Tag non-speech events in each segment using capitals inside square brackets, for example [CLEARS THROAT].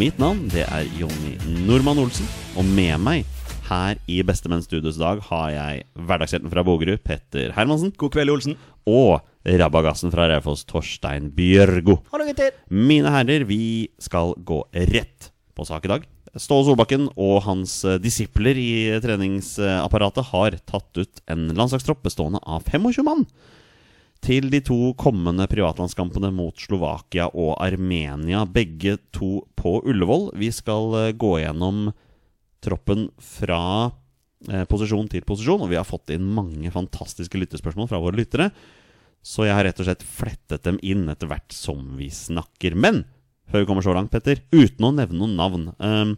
Mitt navn det er Jonny Normann Olsen, og med meg her i Bestemenns studios dag har jeg hverdagshelten fra Bogerud, Petter Hermansen, God kveld, Olsen. og rabagassen fra Raufoss, Torstein Bjørgo. Hallo, gutter! Mine herrer, vi skal gå rett på sak i dag. Ståle Solbakken og hans eh, disipler i treningsapparatet har tatt ut en landslagstropp bestående av 25 mann til de to kommende privatlandskampene mot Slovakia og Armenia, begge to på Ullevål. Vi skal eh, gå gjennom troppen fra eh, posisjon til posisjon, og vi har fått inn mange fantastiske lyttespørsmål fra våre lyttere. Så jeg har rett og slett flettet dem inn etter hvert som vi snakker. Men før vi kommer så langt, Petter, uten å nevne noen navn ehm,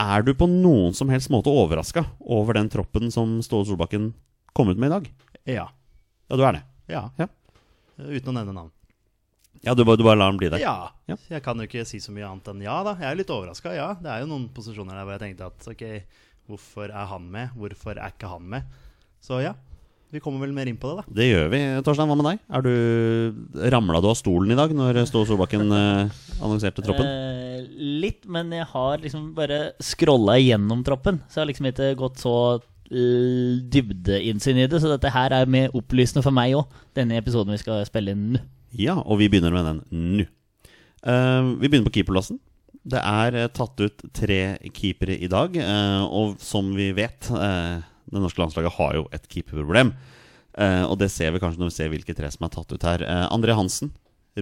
Er du på noen som helst måte overraska over den troppen som Ståle Solbakken kom ut med i dag? Ja. Ja, du er det? Ja. Ja. Uten å nevne navn. Ja, du bare, du bare lar den bli der? Ja. Ja. Jeg kan jo ikke si så mye annet enn ja, da. Jeg er litt overraska, ja. Det er jo noen posisjoner der hvor jeg tenkte at ok, hvorfor er han med? Hvorfor er ikke han med? Så ja. Vi kommer vel mer inn på det, da. Det gjør vi. Torstein, hva med deg? Er du Ramla du av stolen i dag når Ståle Solbakken eh, annonserte troppen? Eh, litt, men jeg har liksom bare scrolla igjennom troppen. Så jeg har liksom ikke gått så dybdeinnsyn i det. Så dette her er mer opplysende for meg òg, denne episoden vi skal spille inn nå. Ja, og vi begynner med den nå. Uh, vi begynner på keeperplassen. Det er eh, tatt ut tre keepere i dag, uh, og som vi vet Det norske landslaget har jo et keeperproblem. Og det ser vi kanskje når vi ser hvilke tre som er tatt ut her. André Hansen,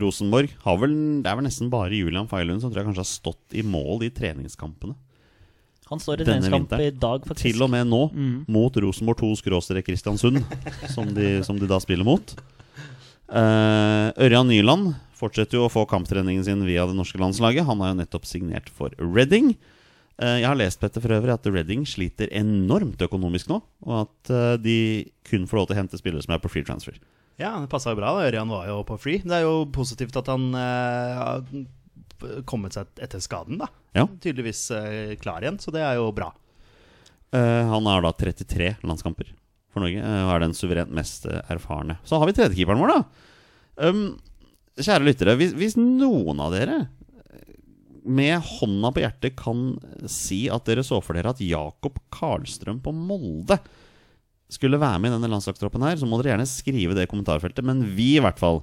Rosenborg. Vel, det er vel nesten bare Julian Feilund som tror jeg kanskje har stått i mål i treningskampene. Han står i treningskamp i dag, faktisk. Til og med nå, mot Rosenborg 2 skråstrek Kristiansund, [LAUGHS] som, de, som de da spiller mot. Uh, Ørjan Nyland fortsetter jo å få kamptreningen sin via det norske landslaget. Han har jo nettopp signert for Reading. Uh, jeg har lest Petter for øvrig at Reading sliter enormt økonomisk nå, og at uh, de kun får lov til å hente spillere som er på free transfer. Ja, det passa jo bra. da Ørjan var jo på free. Det er jo positivt at han kommet seg etter skaden, da. Ja. Tydeligvis eh, klar igjen, så det er jo bra. Eh, han har da 33 landskamper for Norge eh, og er den suverent mest eh, erfarne. Så har vi tredjekeeperen vår, da. Um, kjære lyttere, hvis, hvis noen av dere eh, med hånda på hjertet kan si at dere så for dere at Jakob Karlstrøm på Molde skulle være med i denne landslagstroppen her, så må dere gjerne skrive det i kommentarfeltet. Men vi i hvert fall,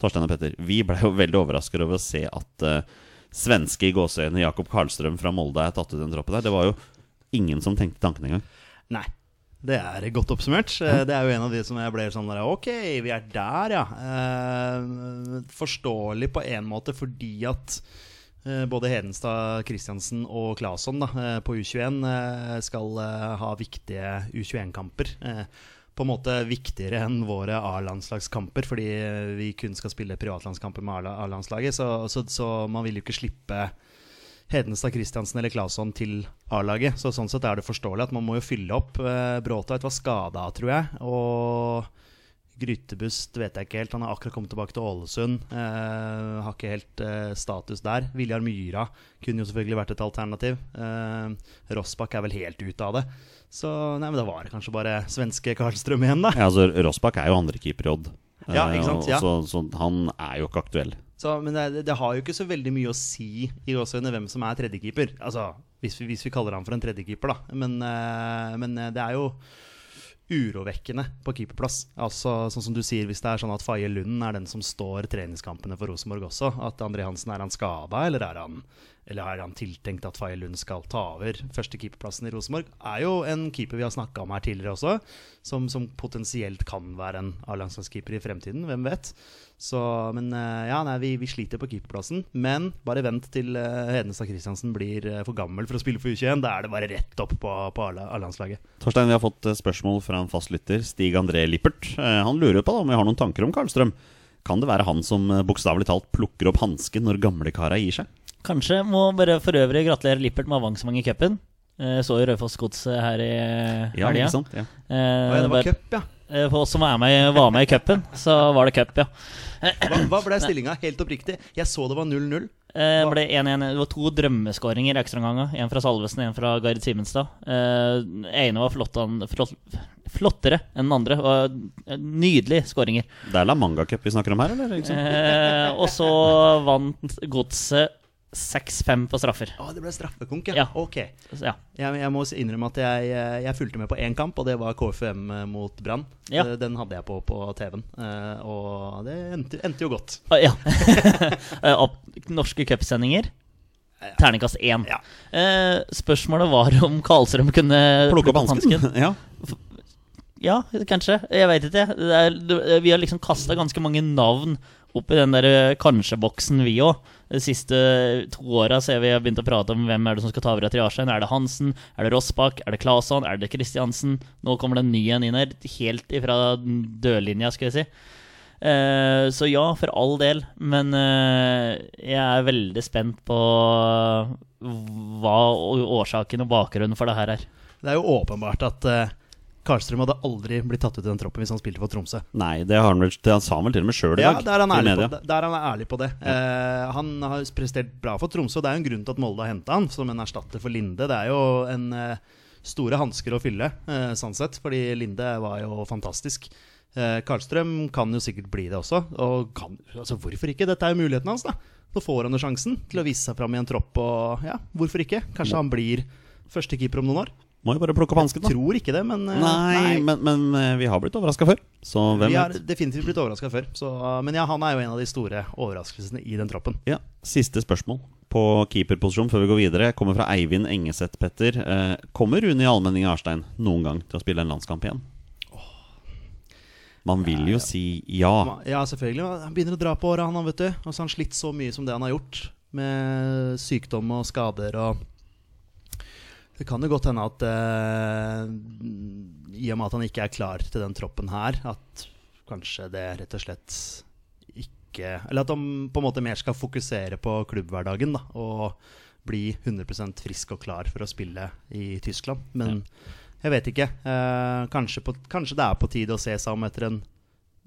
Torstein og Petter, vi ble jo veldig overrasket over å se at uh, svenske i gåseøynene Jakob Karlstrøm fra Molde er tatt ut i den troppen der. Det var jo ingen som tenkte tanken engang. Nei. Det er godt oppsummert. Eh, Det er jo en av de som jeg ble sånn der Ok, vi er der, ja. Eh, forståelig på en måte fordi at eh, både Hedenstad, Kristiansen og Claesson på U21 eh, skal ha viktige U21-kamper. Eh, på en måte viktigere enn våre A-landslagskamper, fordi eh, vi kun skal spille privatlandskamper med A-landslaget. Så, så, så man vil jo ikke slippe Hedenstad, Kristiansen eller Claesson til A-laget. Så sånn sett er det forståelig at man må jo fylle opp. Bråta Bråtveit var skada, tror jeg. Og Grytebust vet jeg ikke helt. Han har akkurat kommet tilbake til Ålesund. Eh, har ikke helt eh, status der. Viljar Myra kunne jo selvfølgelig vært et alternativ. Eh, Rossbakk er vel helt ute av det. Så nei, men da var det kanskje bare svenske Karlstrøm igjen, da. Ja, altså Rossbakk er jo andrekeeper i Odd. Ja, Eh, ikke sant, ja. Så, så han er jo ikke aktuell. Så, men det, det har jo ikke så veldig mye å si i gåseøynene hvem som er tredjekeeper. Altså, hvis vi, hvis vi kaller han for en tredjekeeper, da. Men, eh, men eh, det er jo urovekkende på keeperplass. Altså, sånn som du sier, Hvis det er sånn at Faye Lund er den som står treningskampene for Rosenborg også, at André Hansen er han skada, eller er eller er han tiltenkt at Faye Lund skal ta over første keeperplassen i Rosenborg, er jo en keeper vi har snakka om her tidligere også, som, som potensielt kan være en A-landslagskeeper i fremtiden. Hvem vet? Så, men eh, ja, nei, vi, vi sliter på keeperplassen. Men bare vent til uh, Hedenstad Christiansen blir eh, for gammel for å spille for U21. Da er det bare rett opp på, på A-landslaget. Torstein, vi har fått eh, spørsmål fra en fastlytter, Stig André Lippert. Eh, Han lurer på da, om vi har noen tanker om Karlstrøm. Kan det være han som eh, bokstavelig talt plukker opp hansken når gamlekara gir seg? Kanskje. Må bare for øvrig gratulere Lippert med avansement i cupen. Eh, Så jo Raufoss Gods her i Ja, helga. ikke? Ja. Eh, ja, det var cup, ja. Eh, For oss som var med, var med i cupen, så var det cup, ja. Hva, hva ble stillinga? Helt oppriktig. Jeg så det var 0-0. Eh, ble 1-1. Det var to drømmeskåringer i ekstraomganga. En fra Salvesen, en fra Gard Simenstad. Eh, ene var flott, flott, flottere enn den andre. Og eh, nydelige skåringer. Det er La Manga Cup vi snakker om her, eller? Eh, og så vant Godset 6-5 på straffer. Å, det ble straffekonk, ja. Ja. Ok. Ja. Jeg, jeg må innrømme at jeg, jeg fulgte med på én kamp, og det var KFUM mot Brann. Ja. Eh, Den hadde jeg på på TV-en, eh, og det endte, endte jo godt. Ah, ja. [LAUGHS] Eh, Norske cupsendinger. Terningkast én. Ja. Eh, spørsmålet var om Karlstrøm kunne Plukke opp hansken? [LAUGHS] Ja. Ja, kanskje. Jeg veit ikke. Det er, vi har liksom kasta ganske mange navn opp i den der eh, kanskje-boksen, vi òg. De siste to åra har vi begynt å prate om hvem er det som skal ta over etter Jarstein. Er det Hansen? Er det Rossbakk? Er det Claesson? Er det Kristiansen? Nå kommer det en ny en inn her, helt ifra dørlinja, skal jeg si. Eh, så ja, for all del. Men eh, jeg er veldig spent på hva årsaken og bakgrunnen for det her er. Det er jo åpenbart at uh, Karlstrøm hadde aldri blitt tatt ut i den troppen hvis han spilte for Tromsø. Nei, det har han vel han sa han vel til og med sjøl i Ja, dag. der er han ærlig, på, der er han ærlig på det. Eh, han har prestert bra for Tromsø, og det er jo en grunn til at Molde har henta han som en erstatter for Linde. Det er jo en eh, store hansker å fylle, eh, sånn sett, fordi Linde var jo fantastisk. Eh, Karlstrøm kan jo sikkert bli det også, og kan, altså hvorfor ikke? Dette er jo muligheten hans, da. Nå får han jo sjansen til å vise seg fram i en tropp, og ja, hvorfor ikke? Kanskje han blir første keeper om noen år? Må jo bare plukke opp hansken, da. Jeg Tror ikke det, men Nei, Nei, Men, men eh, vi har blitt overraska før, så hvem Vi har vet? definitivt blitt overraska før. Så, men ja, han er jo en av de store overraskelsene i den troppen. Ja, Siste spørsmål på keeperposisjon før vi går videre. Kommer fra Eivind Engeseth, Petter. Eh, kommer Rune Almenning Arstein noen gang til å spille en landskamp igjen? Man vil jo si ja. Ja, selvfølgelig. Han begynner å dra på åra, han, vet du. Og så har han slitt så mye som det han har gjort. Med sykdom og skader og Det kan jo godt hende at eh, i og med at han ikke er klar til den troppen her, at kanskje det rett og slett ikke Eller at han på en måte mer skal fokusere på klubbhverdagen da, og bli 100% frisk og klar for å spille i Tyskland. Men jeg vet ikke. Eh, kanskje, på, kanskje det er på tide å se seg om etter en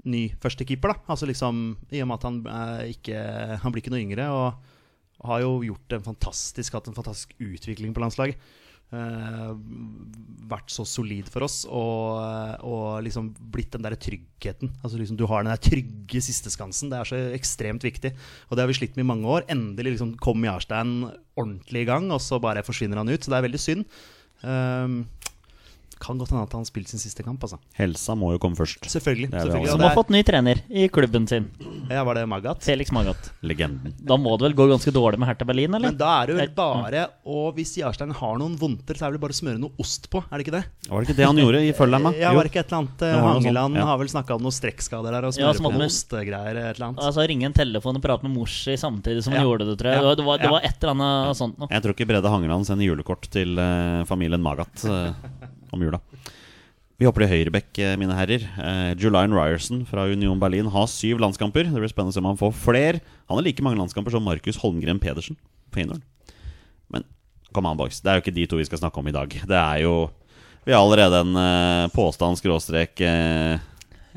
ny førstekeeper. da Altså liksom I og med at han eh, ikke Han blir ikke noe yngre og har jo gjort en fantastisk hatt en fantastisk utvikling på landslaget. Eh, vært så solid for oss og, og liksom blitt den der tryggheten. Altså liksom Du har den der trygge sisteskansen. Det er så ekstremt viktig. Og det har vi slitt med i mange år. Endelig liksom kom Jarstein ordentlig i gang, og så bare forsvinner han ut. Så det er veldig synd. Um, kan godt hende at han spilte sin siste kamp, altså. Helsa må jo komme først. Selvfølgelig. Selvfølgelig. Som har fått ny trener i klubben sin. ja, var det Magat? Felix Magath. Legenden. Da må det vel gå ganske dårlig med Hertha Berlin, eller? Men da er det vel bare Og hvis Jarstein har noen vondter, så er det vel bare å smøre noe ost på, er det ikke det? Var det ikke det han gjorde i Følger'n, da? Ja, var det ikke et eller annet eh, Hangeland ja. har vel snakka om noen strekkskader der, og smøre ja, på noen ostegreier, et eller annet. Altså Ringe en telefon og prate med Morsi samtidig som han Ja. gjorde det, tror jeg. Ja. Det var, det var et eller annet sånt noe. Jeg tror ikke Brede Hangeland sender julekort til eh, familien Magat eh, om jula. Vi hopper til høyrebekk, eh, mine herrer. Eh, Julian Ryerson fra Union Berlin har syv landskamper. Det blir spennende å se om han får flere. Han har like mange landskamper som Markus Holmgren Pedersen på. Men kom an, boys. Det er jo ikke de to vi skal snakke om i dag. Det er jo Vi har allerede en eh, påstand skråstrek eh,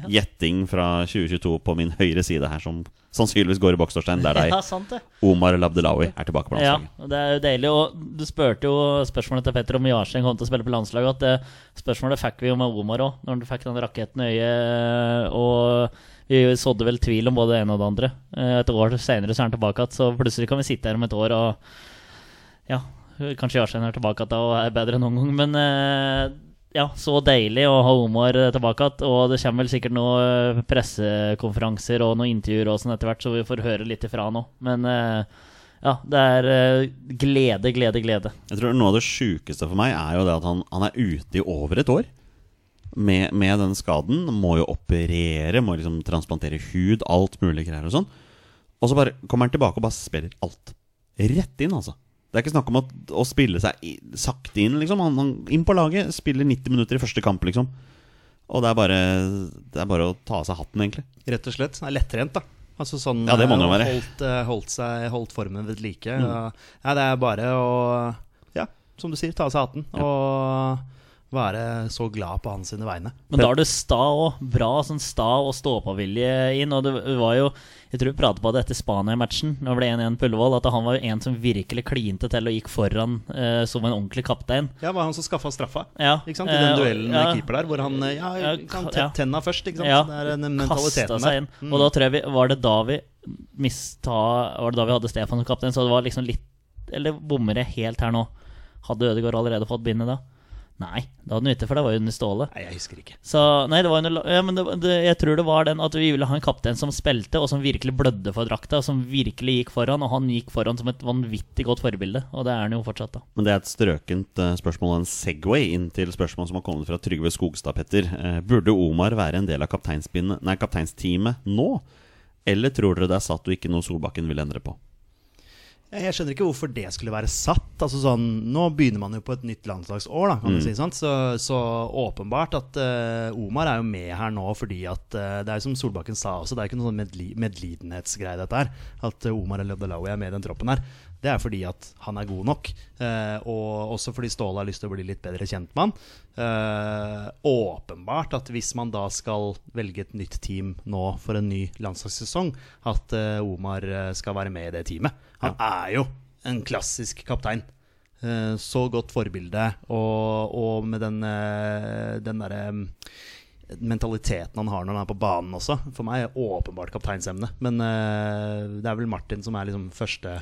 gjetting fra 2022 på min høyre side her, som sannsynligvis går i bokstorstein Det er [LAUGHS] deg. Ja, sant det. Omar Labdelawi er tilbake på landslaget. Ja, det er jo deilig. Og du spurte jo spørsmålet til Petter om Jarstein kom til å spille på landslaget. At det spørsmålet fikk vi jo med Omar òg, når han fikk den raketten i øyet. Og vi sådde vel tvil om både det ene og det andre. Eh, Et år senere så er han tilbake igjen, så plutselig kan vi sitte her om et år og Ja, kanskje Jarstein er tilbake igjen og er bedre enn noen gang, men eh, ja, så deilig å ha Omar tilbake igjen. Og det kommer vel sikkert noen pressekonferanser og noen intervjuer og sånn etter hvert, så vi får høre litt ifra nå. Men eh, Ja, det er eh, glede, glede, glede. Jeg tror Noe av det sjukeste for meg er jo det at han, han er ute i over et år. Med, med den skaden. Må jo operere, må liksom transplantere hud, alt mulig greier og sånn. Og så bare kommer han tilbake og bare spiller alt. Rett inn, altså. Det er ikke snakk om at, å spille seg i, sakte inn, liksom. Han, han inn på laget, spiller 90 minutter i første kamp, liksom. Og det er bare, det er bare å ta av seg hatten, egentlig. Rett og slett. Han er lettrent, da. Altså sånn Ja, det må det eh, være. Holdt, eh, holdt, seg, holdt formen ved like. Ja, det er bare å Ja, som du sier, ta av seg hatten. Og være så glad på hans sine vegne. Men da er du sta òg. Bra sånn sta og stå-på-vilje inn. Og det var jo Jeg tror vi pratet på det etter Spania-matchen, når det ble 1-1 på Ullevål, at han var jo en som virkelig klinte til og gikk foran eh, som en ordentlig kaptein. Ja, var han som skaffa straffa? Ja, Ikke sant? I den eh, duellen ja. med keeper der, hvor han eh, Ja, Ja, kan ja. tenna først, ikke sant? Ja, det er den mentaliteten seg inn. Mm. Og da tror jeg vi Var det da vi mista Var det da vi hadde Stefan som kaptein? Så det var liksom litt Eller bommer jeg helt her nå? Hadde Ødegaard allerede fått bindet da? Nei, det hadde han ikke, for det var jo under Ståle. Nei, jeg husker ikke. Så nei, det var under, ja, men det, det, jeg tror det var den at vi ville ha en kaptein som spilte, og som virkelig blødde for drakta, og som virkelig gikk foran. Og han gikk foran som et vanvittig godt forbilde, og det er han jo fortsatt, da. Men det er et strøkent uh, spørsmål og en Segway inn til spørsmål som har kommet fra Trygve Skogstad, Petter. Uh, burde Omar være en del av kapteinsteamet nå? Eller tror dere det er satt og ikke noe Solbakken vil endre på? Jeg skjønner ikke hvorfor det skulle være satt. Altså sånn, Nå begynner man jo på et nytt landslagsår, da, kan du si. sant? Så, så åpenbart at uh, Omar er jo med her nå fordi at uh, Det er som Solbakken sa også, det er ikke noen sånn medli medlidenhetsgreie, dette her. At uh, Omar El Abdelawi er med i den troppen her. Det er fordi at han er god nok. Eh, og også fordi Ståle har lyst til å bli litt bedre kjent med han. Eh, åpenbart at hvis man da skal velge et nytt team nå for en ny landslagssesong, at eh, Omar skal være med i det teamet. Han er jo en klassisk kaptein. Eh, så godt forbilde, og, og med den, den derre mm, mentaliteten han har når han er på banen også. For meg er åpenbart kapteinsemne. Men uh, det er vel Martin som er liksom første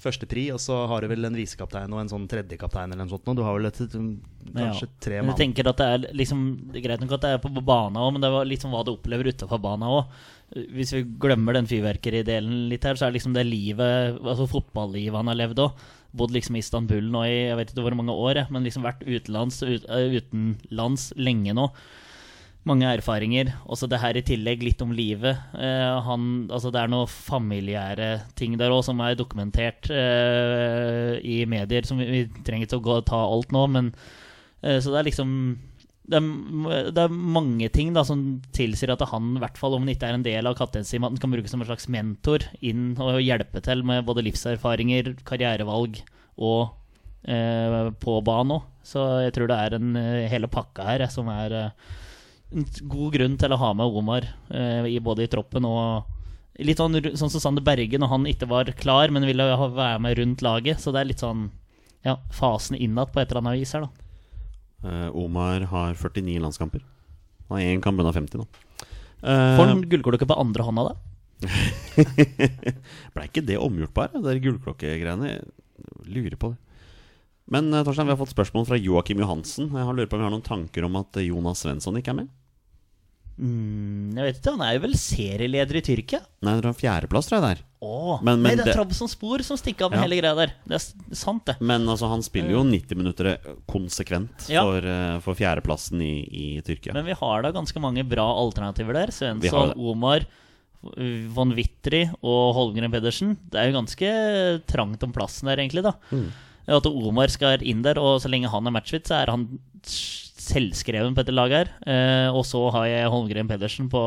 Første pri, og så har du vel en visekaptein og en sånn tredjekaptein eller noe sånt. Du har vel et, kanskje Ja. tre mann. Du tenker at det er liksom Det er greit nok at det er på banen òg, men det var liksom hva du opplever utenfor banen òg. Hvis vi glemmer den fyrverkeridelen litt her, så er det liksom det livet Altså fotballivet han har levd òg. Bodd liksom i Istanbul nå i jeg vet ikke hvor mange år, men liksom vært utenlands, ut, eh, utenlands lenge nå. Mange erfaringer. Også det her i tillegg, litt om livet. Eh, han, altså det er noen familiære ting der òg som er dokumentert eh, i medier. Som vi, vi trenger ikke å gå ta alt nå, men eh, Så det er liksom det er, det er mange ting da som tilsier at han, i hvert fall om han ikke er en del av kapteinsteamet, at han kan brukes som en slags mentor inn og hjelpe til med både livserfaringer, karrierevalg og eh, på banen òg. Så jeg tror det er en eh, hele pakka her eh, som er eh, en god grunn til å ha med Omar eh, i, både i troppen og Litt sånn, sånn som Sander Berge når han ikke var klar, men ville ha- være med rundt laget. Så det er litt sånn ja, fasen innad på et eller annet vis her, da. Eh, Omar har 49 landskamper. Han har én kamp unna 50 nå. Eh, Får han gullklokke på andre hånda, da? [LAUGHS] Blei ikke det omgjort bare, her, der gullklokkegreiene? Lurer på det. Men eh, Torstein, vi har fått spørsmål fra Joakim Johansen. Jeg har lurer på om vi har noen tanker om at eh, Jonas Svensson ikke er med? Mm, jeg vet ikke, Han er jo vel serieleder i Tyrkia? Nei, det er fjerdeplass, tror jeg det er. Åh, Men- men Nei, det er Trabzonspor som stikker av med Ja. hele greia der. Det er sant, det. Men altså, han spiller jo 90 minutter eh, konsekvent Ja. for, eh, for fjerdeplassen i, i Tyrkia. Men vi har da ganske mange bra alternativer der. Svensson. Omar, von Witry og Holmgren Pedersen. Det er jo ganske trangt om plassen der, egentlig. da Mm. At Omar skal inn der, og så lenge han er matchfit, så er han selvskreven på dette laget her. Eh, og så har jeg Holmgren Pedersen på,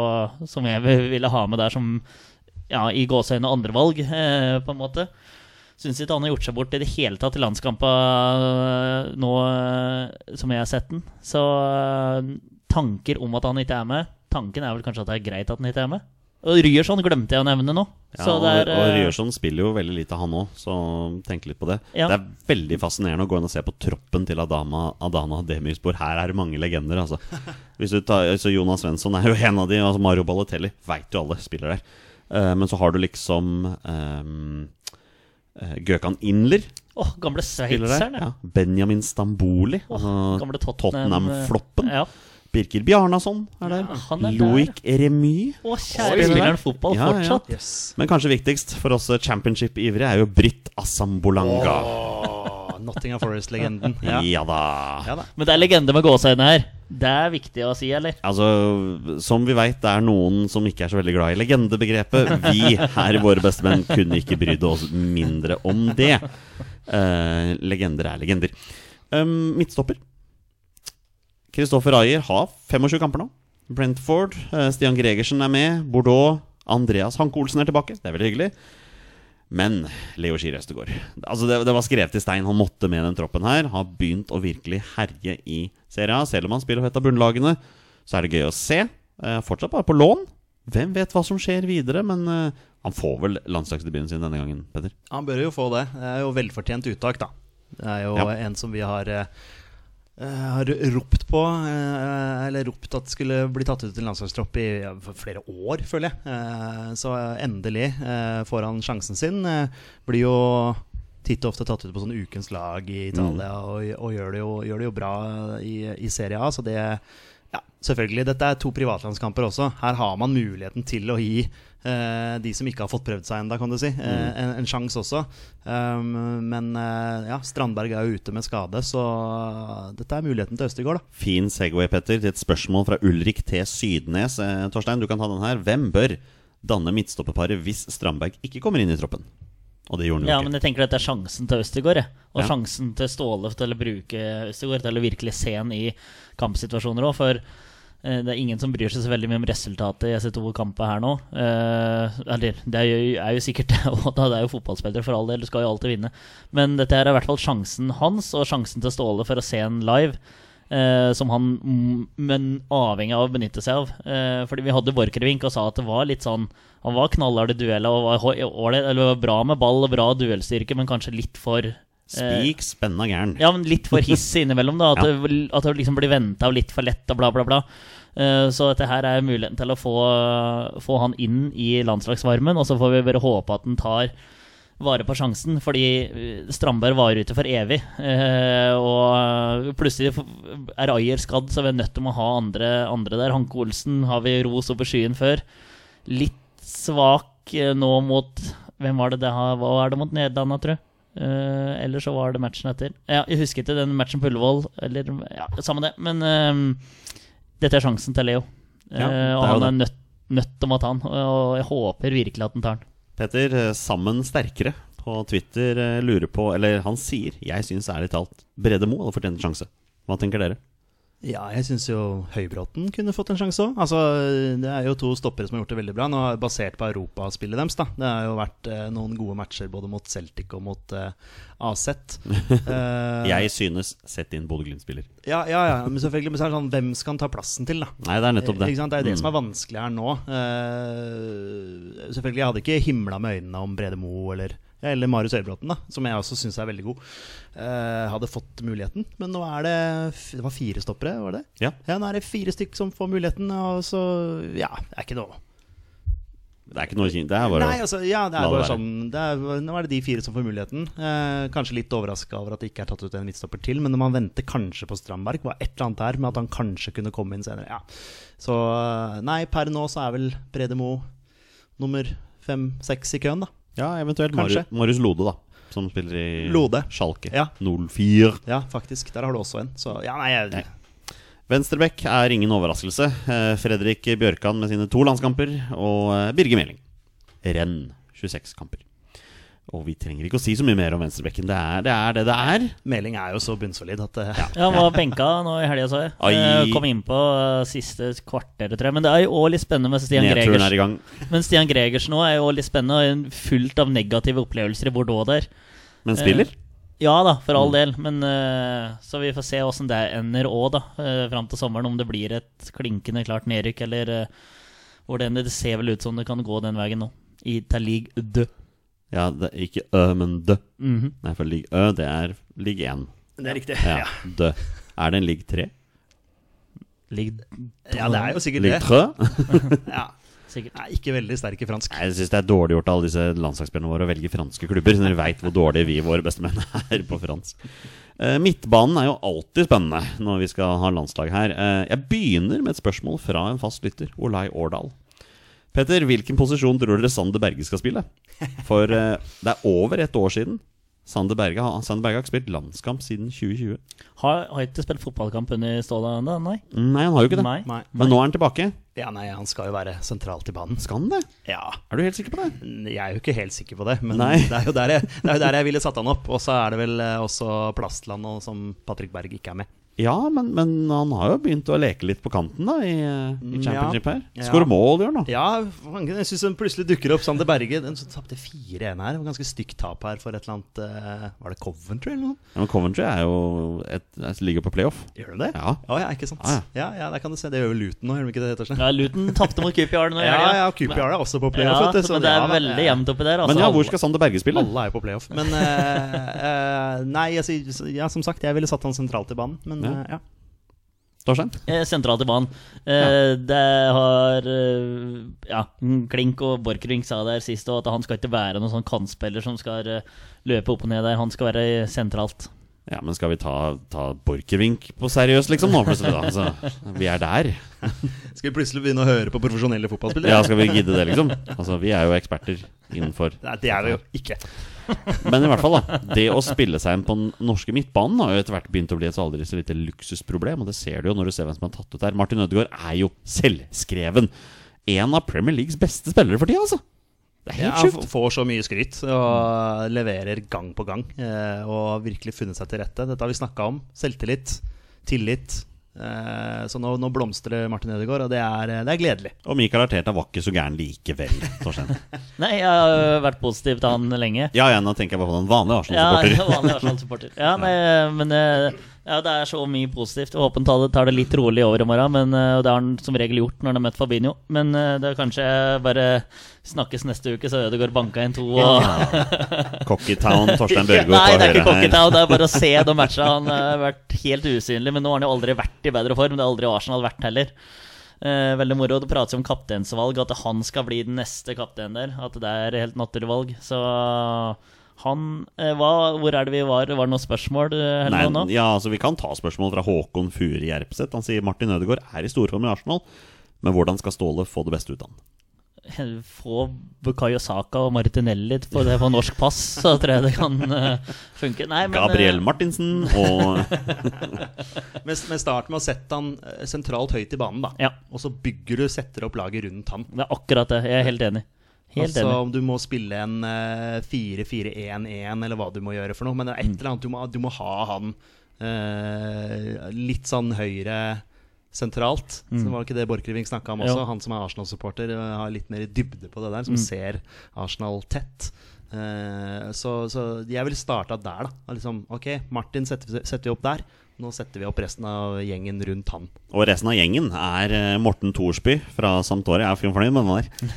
som jeg ville ha med der som ja, i gåseøyne andrevalg, eh, på en måte. Syns ikke han har gjort seg bort i det hele tatt i landskampa nå eh, som jeg har sett den. Så eh, tanker om at han ikke er med Tanken er vel kanskje at det er greit at han ikke er med. Og Ryerson glemte jeg å nevne nå. Ja, så det er, og, eh, Ryerson spiller jo veldig lite, han òg, så tenk litt på det. Ja. Det er veldig fascinerende å gå inn og se på troppen til Adama, Adana Demirspor. Her er det mange legender, altså. [LAUGHS] Hvis du tar, så Jonas Svensson er jo en av de. Altså Mario Balotelli veit jo alle spiller der. Uh, men så har du liksom um, Gøkan Inler Åh, gamle sveitseren. Ja. Benjamin Stamboli, altså gamle Tottenham- Tottenham-floppen. Ja. Birker Bjarnason er der. han er Loic Remy. Å, kjære spiller han fotball Ja, ja. fortsatt? Yes. Men kanskje viktigst for oss championship-ivrige er jo Britt Assambolanga. Oh, Nottingham Forest-legenden. Ja. Ja da. ja da. Men det er legende med gåseøyne her. Det er viktig å si, eller? Altså, Som vi veit, det er noen som ikke er så veldig glad i legendebegrepet. Vi her Våre bestemenn kunne ikke brydd oss mindre om det. Uh, legender er legender. Um, midtstopper. Kristoffer Ayer har 25 kamper nå. Brentford. eh, Stian Gregersen er med. Bordeaux. Andreas Hanke Olsen er tilbake. Det er veldig hyggelig. Men Leo Skiri Østegård altså det, det var skrevet i stein. Han måtte med den troppen her. Har begynt å virkelig herje i Serie A. Selv om han spiller for et av bunnlagene, så er det gøy å se. Eh, fortsatt bare på lån. Hvem vet hva som skjer videre? Men eh, han får vel landslagsdebuten sin denne gangen, Petter. Han bør jo få det. Det er jo velfortjent uttak, da. Det er jo Ja. en som vi har eh, har ropt på, eh, eller ropt at skulle bli tatt ut til landslagstropp i flere år, føler jeg. Eh, så endelig eh, får han sjansen sin. Eh, blir jo titt og ofte tatt ut på sånn ukens lag i Italia, og, og gjør, det jo, gjør det jo bra i, i Serie A. Så det ja, selvfølgelig. Dette er to privatlandskamper også. Her har man muligheten til å gi eh, de som ikke har fått prøvd seg ennå, kan du si, eh, en, en sjanse også. Um, men eh, ja, Strandberg er jo ute med skade, så dette er muligheten til Østegård, da. Fin Segway, Petter, til et spørsmål fra Ulrik T. Sydnes. Eh, Torstein, du kan ta den her. Hvem bør danne midtstopperparet hvis Strandberg ikke kommer inn i troppen? Og det gjorde han jo Ja, ikke. men jeg tenker at det er sjansen til Østegård. Og Ja. sjansen til Ståle til å bruke Østegård til å virkelig se han i kampsituasjoner òg. For eh, det er ingen som bryr seg så veldig mye om resultatet i SE2-kampet her nå. Eh, eller det er jo, er jo sikkert det òg, da. Det er jo fotballspillere for all del. Du skal jo alltid vinne. Men dette her er i hvert fall sjansen hans, og sjansen til Ståle for å se en live. Eh, som han mm, men avhengig av å benytte seg av. Eh, fordi vi hadde Borchgrevink og sa at det var litt sånn Han var knallhard i dueller og var, eller var bra med ball og bra duellstyrke, men kanskje litt for eh, Spik spenna gæren. ja, men litt for hissig [LAUGHS] innimellom. da At, Ja. det, at det liksom blir venta litt for lett og bla, bla, bla. Så dette her er muligheten til å få, få han inn i landslagsvarmen, og så får vi bare håpe at han tar vare på sjansen, fordi eh, Strandberg var ute for evig. Eh, og plutselig er Ayer skadd, så vi er nødt til å ha andre, andre der. Hanke Olsen har vi ros over skyen før. Litt svak eh, nå mot Hvem var det det er det mot Nederland, tror jeg? Eller så var det matchen etter. Ja, jeg husker ikke den matchen på Ullevål. Eller, ja, Samme det. Men uh, dette er sjansen til Leo. Ja, er og han er nødt, nødt til å ta den. Og jeg håper virkelig at han tar han. Petter, eh, sammen sterkere på Twitter eh, lurer på Eller han sier, jeg syns ærlig talt Brede Moe hadde fortjent en sjanse. Hva tenker dere? Ja, jeg syns jo Høybråten kunne fått en sjanse òg. Altså, det er jo to stoppere som har gjort det veldig bra. Nå er Basert på europaspillet deres. da Det har jo vært eh, noen gode matcher både mot Celtic og mot eh, AZ. [LAUGHS] Eh, Jeg synes sett inn Bodø-Glimt-spiller. ja, ja, ja, men selvfølgelig Men så er det sånn hvem skal han ta plassen til, da? Nei, det er nettopp det. Sant? Det er det Mm. som er vanskelig her nå. Eh, selvfølgelig, Jeg hadde ikke himla med øynene om Brede Moe eller, eller Marius Øybråten, da, som jeg også syns er veldig god. Eh, hadde fått muligheten. Men nå er det Det var fire stoppere, var det? Ja. Ja, nå er det fire stykk som får muligheten, og så Ja, det er ikke noe Det er ikke noe kjent. Det er bare Nei, altså, ja, det er bare sånn det er, Nå er det de fire som får muligheten. Eh, kanskje litt overraska over at det ikke er tatt ut en midtstopper til, men når man venter kanskje på Strandberg, var et eller annet der med at han kanskje kunne komme inn senere. Ja. Så eh, nei, per nå så er vel Brede Moe nummer fem-seks i køen, da. Ja, eventuelt Kanskje. Marius, Lode, da. Som spiller i Lode. Schalke. Ja. 04. Ja, faktisk. Der har du også en. Så ja, nei, jeg, Nei. Venstrebekk er ingen overraskelse. Eh, Fredrik Bjørkan med sine to landskamper, og eh, Birger Meling. Renn 26 kamper. Og vi trenger ikke å si så mye mer om venstrebekken. Det er det er. Det det er. Meling er jo så bunnsolid at det Ja, Han var benka nå i helga, så jeg. Ai. Eh, Kom innpå på siste kvarteret, tror jeg. Men det er jo også litt spennende med Stian Nedturen Gregers. er i gang. Men Stian Gregers nå er jo litt spennende, og fullt av negative opplevelser i Bordeaux der. Men spiller? Ja da, for Mm. all del. Men eh, Så vi får se åssen det ender òg, da. Fram til sommeren. Om det blir et klinkende klart nedrykk, eller eh, hvor det ender. Det ser vel ut som det kan gå den veien nå. I league de. Ja, det er ikke Ø, men Dø. Mhm. Nei, for ligg Ø, det er ligg 1. Det er riktig. Ja, Ja. Dø. Er det en ligg 3? Ligg ja, det er jo sikkert ligg det. 3? [LAUGHS] Ja. Sikkert. Nei, ikke veldig sterk i fransk. Nei, Jeg syns det er dårlig gjort av alle disse landslagsspillerne våre å velge franske klubber. Når de veit hvor dårlige vi, våre bestemenn, [LAUGHS] er på fransk. Eh, midtbanen er jo alltid spennende når vi skal ha landslag her. Eh, jeg begynner med et spørsmål fra en fast lytter, Olai Årdal. Petter, hvilken posisjon tror dere Sander Berge skal spille? For eh, det er over et år siden. Sander Berge, har- Sander Berge har ikke spilt landskamp siden 2020. Har, har ikke spilt fotballkamp under Ståla ennå? Nei. Nei, han har jo ikke det. Nei. Nei. Men nå er han tilbake. Ja, nei, han skal jo være sentralt i banen. Skal han det? Ja. Er du helt sikker på det? Jeg er jo ikke helt sikker på det, men Nei. [LAUGHS] det er, jo der jeg, det er jo der jeg ville satt han opp. Og så er det vel eh, også Plastland og som Patrick Berg ikke er med. Ja, men, men han har jo begynt å leke litt på kanten da i, i Mm, championship ja. her. Ja. Skårer mål, gjør han da. Ja, jeg syns plutselig dukker opp Sander Berge. Den som tapte 4-1 her. Det var Ganske stygt tap her for et eller annet eh, Var det Coventry eller noe? Ja, men Coventry er jo et, et, ligger på playoff. Gjør de det? Ja. Oh, ja, ikke sant. Ja, Ja, ja. ja, der kan du se. Det gjør jo Luton nå, gjør de ikke det? Ja, Luton tapte mot Coopyard nå Ja, ja, Coopyard er også på playoff. Ja, så men det er ja, veldig jevnt oppi der. Altså, Men ja, hvor skal Sander Berge spille? Alle er jo på playoff. Men uh, uh, Nei, jeg ja, som sagt, jeg ville satt han sentralt i banen. Men Ja. eh, ja. Torstein? Eh, Sentralt i banen. Eh, Det har eh, Ja, Klink og Borchgrevink sa der sist at han skal ikke være noen sånn kantspiller som skal løpe opp og ned der. Han skal være sentralt. Ja, men skal vi ta, ta Borchgrevink på seriøst, liksom, nå plutselig? da? Altså, vi er der. [LAUGHS] Skal vi plutselig begynne å høre på profesjonelle fotballspillere? Ja, skal vi gidde det, liksom? Altså, vi er jo eksperter innenfor Nei, det er vi jo ikke. Men i hvert fall, da. Det å spille seg inn på den norske midtbanen har jo etter hvert begynt å bli et aldri så lite luksusproblem. Og det ser du jo når du ser hvem som er tatt ut der. Martin Ødegaard er jo selvskreven. En av Premier Leagues beste spillere for tida, altså. Det er helt sjukt. f- får så mye skryt og leverer gang på gang. Og Og virkelig funnet seg til rette. Dette har vi snakka om. Selvtillit, tillit. Eh, Så nå, nå blomstrer Martin Ødegaard, og det er, det er gledelig. Og Michael Arteta var ikke så gæren likevel, Torstein. [LAUGHS] Nei, jeg har vært positiv til han lenge. Ja, ja, nå tenker jeg bare på den vanlige Ja, Arsenal-supporter. vanlig Arsenal-supporter. Ja, nei, men eh, ja, det er så mye positivt. Jeg håper han tar det, tar det litt rolig over i morgen, men, eh, og det har han som regel gjort når han har møtt Fabinho. Men eh, det er kanskje bare snakkes neste uke, så Ødegaard banka inn to. Og... Cockeytown, Torstein Børgo [LAUGHS] Nei, det er ikke høyre her. Cockeytown, det er bare å se de matcha. Han har vært helt usynlig, men nå har han jo aldri vært i bedre form. Det har aldri Arsenal vært heller. Eh, veldig moro. Det prates om kapteinsvalg, at han skal bli den neste kapteinen der. At det er helt naturlig valg. Så han eh, hva, Hvor er det vi var? Var det noen spørsmål? eh, Nei, noe ja, altså Vi kan ta spørsmål fra Håkon Furi Jerpseth. Han sier Martin Ødegaard er i storform i Arsenal, men hvordan skal Ståle få det beste ut av han? Få Bukayo Saka og Martinelli på det på norsk pass, så tror jeg det kan eh, funke. Nei, men, eh, Gabriel Martinsen og [LAUGHS] Men, men start med å sette han eh, sentralt høyt i banen, da. Ja. Og så bygger du, setter opp laget rundt han. Det er akkurat det. Jeg er helt enig. Helt altså enig. om du må spille en eh, 4-4-1-1, eller hva du må gjøre for noe. Men det er et eller annet du må, du må ha han uh, litt sånn høyre sentralt. Så var det ikke det Borchgrevink snakka om også. Jo. Han som er Arsenal-supporter, eh, har litt mer dybde på det der, som ser Arsenal tett. Eh, så, så jeg ville starta der, da. Liksom, ok, Martin setter, setter vi opp der. Nå setter vi opp resten av gjengen rundt han. Og resten av gjengen er eh, Morten Thorsby fra Sampdoria. Jeg er fornøyd med den der.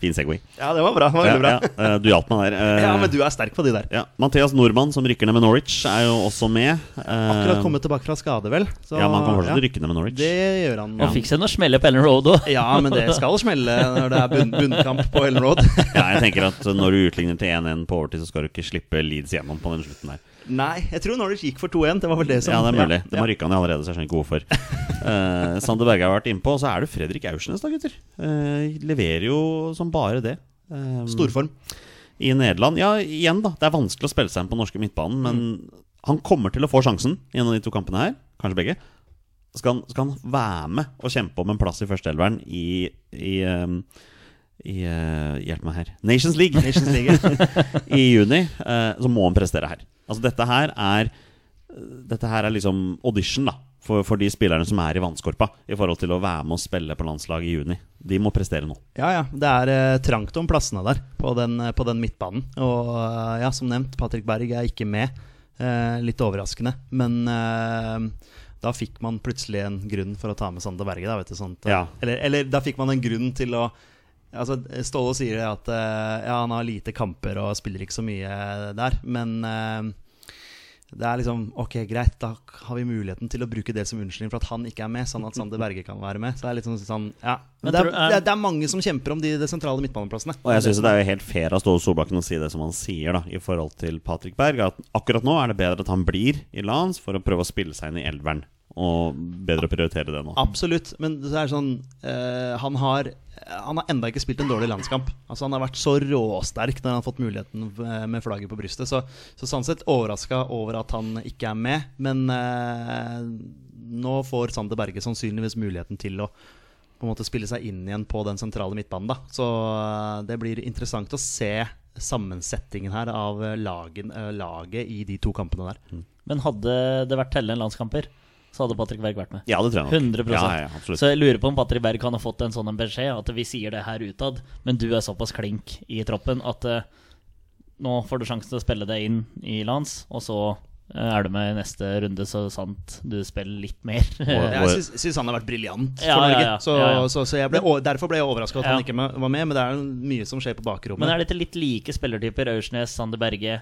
Fin Segway. Ja, det var bra. Det var veldig bra. ja, ja, du hjalp meg der. Eh, Ja, men du er sterk på de der. ja, Mathias Nordmann, som rykker ned med Norwich, er jo også med. Eh, Akkurat kommet tilbake fra skade, vel. Så, Ja, man kan fortsatt ja, rykke ned med Norwich. Det gjør han. Og fikk seg noe smelle på Ellen Road òg. Ja, men det skal smelle når det er bunn, bunnkamp på Ellen Road. [LAUGHS] Ja, jeg tenker at Når du utligner til 1-1 på overtid, så skal du ikke slippe Leeds gjennom på den slutten der. Nei, jeg tror Norwich gikk for 2-1. Det var vel det som Ja, det er mulig. De har rykka ned allerede, så jeg skjønner ikke hvorfor. Uh, [LAUGHS] Sander Berge har vært innpå, og så er det Fredrik Aursnes, da, gutter. Uh, leverer jo som bare det. Um, Storform. I Nederland. Ja, igjen, da. Det er vanskelig å spille seg inn på norske midtbanen, men han kommer til å få sjansen i en av de to kampene her. Kanskje begge. Skal han, skal han være med og kjempe om en plass i førsteelveren i, i, um, i uh, Hjelp meg her. Nations League. Nations League. [LAUGHS] i juni, uh, så må han prestere her. Altså Dette her er Dette her er liksom audition da for, for de spillerne som er i vannskorpa, i forhold til å være med og spille på landslaget i juni. De må prestere nå. Ja, ja. Det er eh, trangt om plassene der på den, eh, på den midtbanen. Og eh, ja, som nevnt, Patrick Berg er ikke med. Eh, litt overraskende. Men eh, da fikk man plutselig en grunn for å ta med Sander Berge. Da, vet du, sånt, Ja. eller, eller da fikk man en grunn til å Altså, Ståle sier at eh, ja, han har lite kamper og spiller ikke så mye der, men eh, det er liksom Ok, greit, da har vi muligheten til å bruke det som unnskyldning for at han ikke er med, sånn at Sander [LAUGHS] Berge kan være med. Så det er litt sånn, sånn ja. Men det er, er- det, er, det er mange som kjemper om de, de sentrale midtbaneplassene. Og jeg syns det er jo helt fair av Ståle Solbakken å si det som han sier da i forhold til Patrick Berg. At akkurat nå er det bedre at han blir i lands for å prøve å spille seg inn i elveren. Og bedre å prioritere det nå. Absolutt, men det er sånn uh, Han har Han har enda ikke spilt en dårlig landskamp. Altså Han har vært så råsterk når han har fått muligheten med flagget på brystet. Så, så sånn sett overraska over at han ikke er med. Men eh, nå får Sander Berge sannsynligvis muligheten til å på en måte spille seg inn igjen på den sentrale midtbanen. da Så eh, det blir interessant å se sammensetningen her av eh, lagen, laget i de to kampene der. Men hadde det vært tellende landskamper, så hadde Patrick Berg vært med. Ja, det tror jeg nok. 100 ja, ja. Så jeg lurer på om Patrick Berg kan ha fått en sånn beskjed at vi sier det her utad, men du er såpass klink i troppen at uh, nå får du sjansen til å spille deg inn i lands, og så eh, er du med i neste runde, så sant du spiller litt mer. [LAUGHS] Jeg syns, syns han har vært briljant Ja, Norge. ja, ja. Så, Ja, ja. Så, så jeg ble, derfor ble jeg overraska at Ja. han ikke var med. Men det er mye som skjer på bakrommet. Men er dette litt like spillertyper? Aursnes, Sander Berge?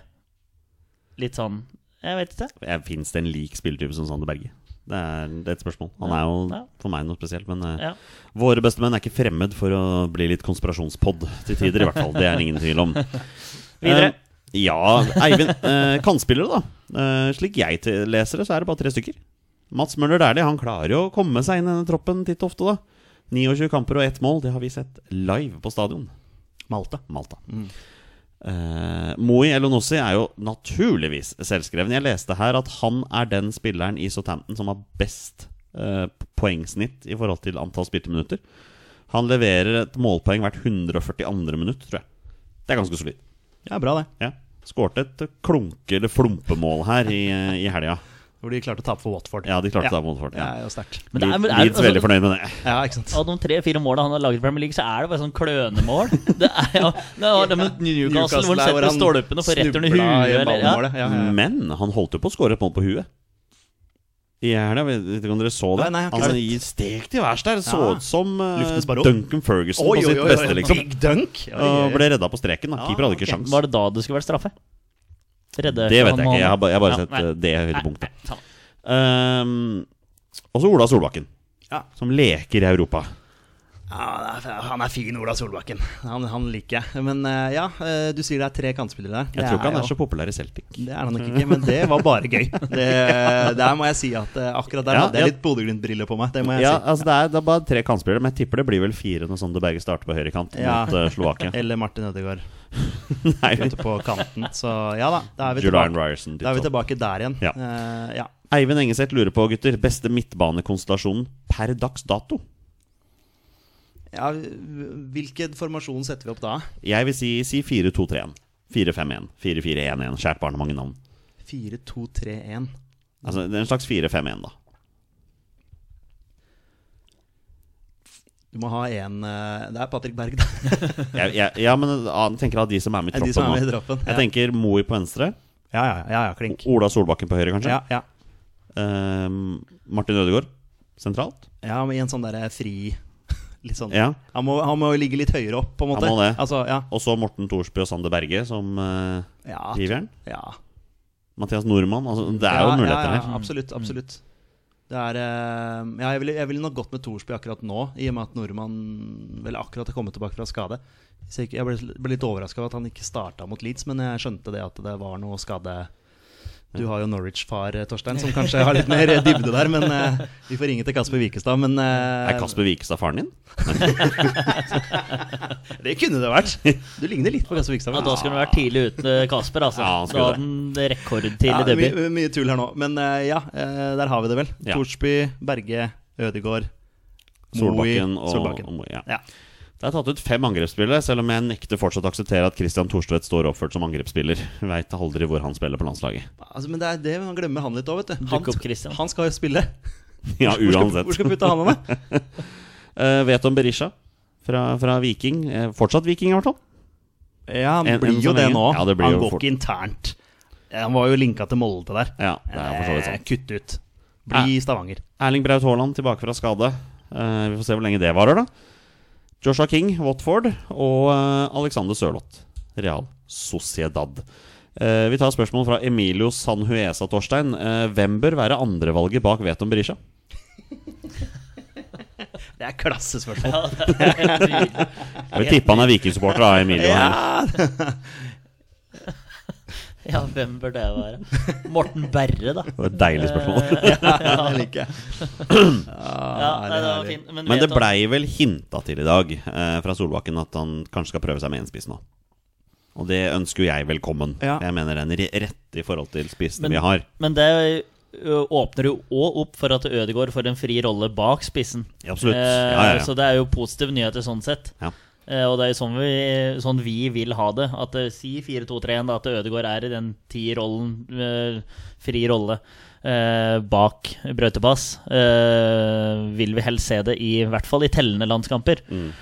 Litt sånn Jeg vet ikke. Fins det en lik spilletype som Sander Berge? Det er, det er et spørsmål. Han er jo Ja. for meg noe spesielt. Men eh, Ja. våre bestemenn er ikke fremmed for å bli litt konspirasjonspod til tider, i hvert fall. Det er det ingen tvil om. [LAUGHS] Videre. Uh, ja, Eivind. Uh, kantspillere, da. Uh, slik jeg leser det, så er det bare tre stykker. Mats Møller Dæhlie han klarer jo å komme seg inn i denne troppen titt og ofte. da 29 kamper og ett mål. Det har vi sett live på stadion. Malta. Malta. Eh, Moi Elonossi er jo naturligvis selvskreven. Jeg leste her at han er den spilleren i Southampton som har best eh, poengsnitt i forhold til antall spilte minutter. Han leverer et målpoeng hvert 142. minutt, tror jeg. Det er ganske solid. Ja, bra, det. Ja. Skårte et klunke- eller flumpemål her i, eh, i helga. Hvor de klarte å tape for Watford. Ja, de klarte det for Watford. ja. Ja. Men det er, men er, Leeds veldig fornøyd med det. Ja, ikke sant. Av de tre-fire målene han har laget i Premier League, så er det bare sånn klønemål. [LAUGHS] Det er jo det var det med Newcastle, hvor han setter stolpen og får returen i huet. Eller, ja. Ja, ja, ja. Men han holdt jo på å skåre et mål på huet. I helga. Vet ikke om dere så det? Nei, nei, altså. I stek til værs der. Så Ja. ut som uh, Duncan Ferguson Oi, på oi, sitt oi, beste, liksom. Big dunk. Oi, oi, Og ble redda på streken. da Ja, Keeper hadde ikke okay. sjans. Var det da det skulle vært straffe? Redde Det vet jeg ikke. Jeg har, bare, jeg har bare Ja, sett nei. eh, det høydepunktet. Um, og så Ola Solbakken, Ja. som leker i Europa. Ja, han er fin, Ola Solbakken. Han, han liker jeg. Men eh, ja, eh, du sier det er tre kantspillere der. Jeg tror ikke han jo- er så populær i Celtic. Det er han nok ikke, men det var bare gøy. Det, der må jeg si at eh, akkurat der Ja, hadde jeg litt Bodø-Glimt-briller på meg. Det må jeg Ja, si. altså det er, det er bare tre kantspillere, men jeg tipper det blir vel fire når Sander Berge starter på høyrekant Ja. mot uh, Slovakia. [LAUGHS] Eller Martin Ødegaard [LAUGHS] Nei, ute på kanten. Så ja da, da er vi tilbake, Ryerson. da er vi tilbake der igjen. Ja. Uh, ja. Eivind Engeseth lurer på, gutter, beste midtbanekonstellasjonen per dags dato? Ja, Hvilken formasjon setter vi opp da? Jeg vil si, si 4-2-3-1. 4-5-1. 4-4-1-1. Kjært barn har mange navn. 4-2-3-1. Altså, det er en slags 4-5-1, da. Du må ha en eh, Det er Patrick Berg, da. [LAUGHS] ja, ja, ja, men jeg tenker av de som er med i De som troppen er med i nå. troppen. Jeg tenker Moi på venstre. Ja, ja, ja, ja, klink. Ola Solbakken på høyre, kanskje. Ja, ja. Ehm, Martin Ødegaard sentralt. ja, men i en sånn derre fri Litt sånn Ja. han, må, han må ligge litt høyere opp, på en måte. Han må det. Altså, ja. Og så Morten Thorsby og Sander Berge som uh, Ja, giveren. ja. Mathias Nordmann. Altså, det er jo muligheter her. absolutt. absolutt det er, uh, ja, jeg ville jeg ville nok gått med Thorsby akkurat nå, i og med at nordmann vel akkurat har kommet tilbake fra skade. Så jeg, ble litt overraska over at han ikke starta mot Leeds, men jeg skjønte det at det var noe skade. Du har jo Norwich-far, eh, Torstein, som kanskje har litt mer dybde der. Men uh, vi får ringe til Kasper Wikestad. Men uh, Er Kasper Wikestad faren din? [LAUGHS] det kunne det vært. Du ligner litt på Kasper Wikestad. Ja, da skulle du vært tidlig ute, Kasper. Altså. Ja, han da hadde han rekordtidlig Ja, debut. mye, mye tull her nå. Men uh, ja, eh, der har vi det vel. Ja. Torsby, Berge, Ødegård, Moi, Solbakken og, Solbakken. og Moi. Ja. Ja. Det er tatt ut fem angrepsspillere, selv om jeg nekter fortsatt å akseptere at Christian Thorstvedt står oppført som angrepsspiller. Veit aldri hvor han spiller på landslaget. Altså, men det er det man glemmer han litt òg, vet du. Han, opp han skal jo spille. [LAUGHS] Ja, Hvor skal, uansett. hvor skal vi putte han med? Uh, [LAUGHS] vet om Berisha fra, fra Viking. Uh, fortsatt Viking, i hvert fall. Ja, han En- blir en jo det nå. Ja, det blir han jo går fort. ikke internt. Han var jo linka til Molde der. Ja, det er for så vidt sånn. Kutt ut. Bli i Stavanger. Erling Braut Haaland tilbake fra skade. Uh, vi får se hvor lenge det varer, da. Joshua King, Watford, og eh, Alexander Sørloth, Real Sociedad. Eh, vi tar spørsmål fra Emilio Sanhuesa Torstein. Eh, hvem bør være andrevalget bak Veton Berisha? [LAUGHS] Det er klassespørsmål. Ja, det er. Jeg vil tippe han er Viking-supporter, da, Emilio. her. [LAUGHS] [LAUGHS] Ja, hvem bør det være? Morten Berre, da. [LAUGHS] Det var et deilig spørsmål. [LAUGHS] Det liker jeg. [CLEARS THROAT] Ja, nei, det var fint. Men, Men det blei vel hinta til i dag eh, fra Solbakken at han kanskje skal prøve seg med en spiss nå. Og det ønsker jo jeg velkommen. Ja. Jeg mener den re- rette i forhold til spissene vi har. Men det åpner jo òg opp for at Ødegaard får en fri rolle bak spissen. Ja, absolutt. Eh, Ja, ja, ja. Så det er jo positive nyheter sånn sett. Ja. Eh, og det er sånn vi, sånn vi vil ha det. At eh, Si 4-2-3-1, at Ødegaard er i den ti-rollen, eh, fri rolle, bak brøytepass. Vil vi helst se det i, hvert fall i tellende landskamper. Mm.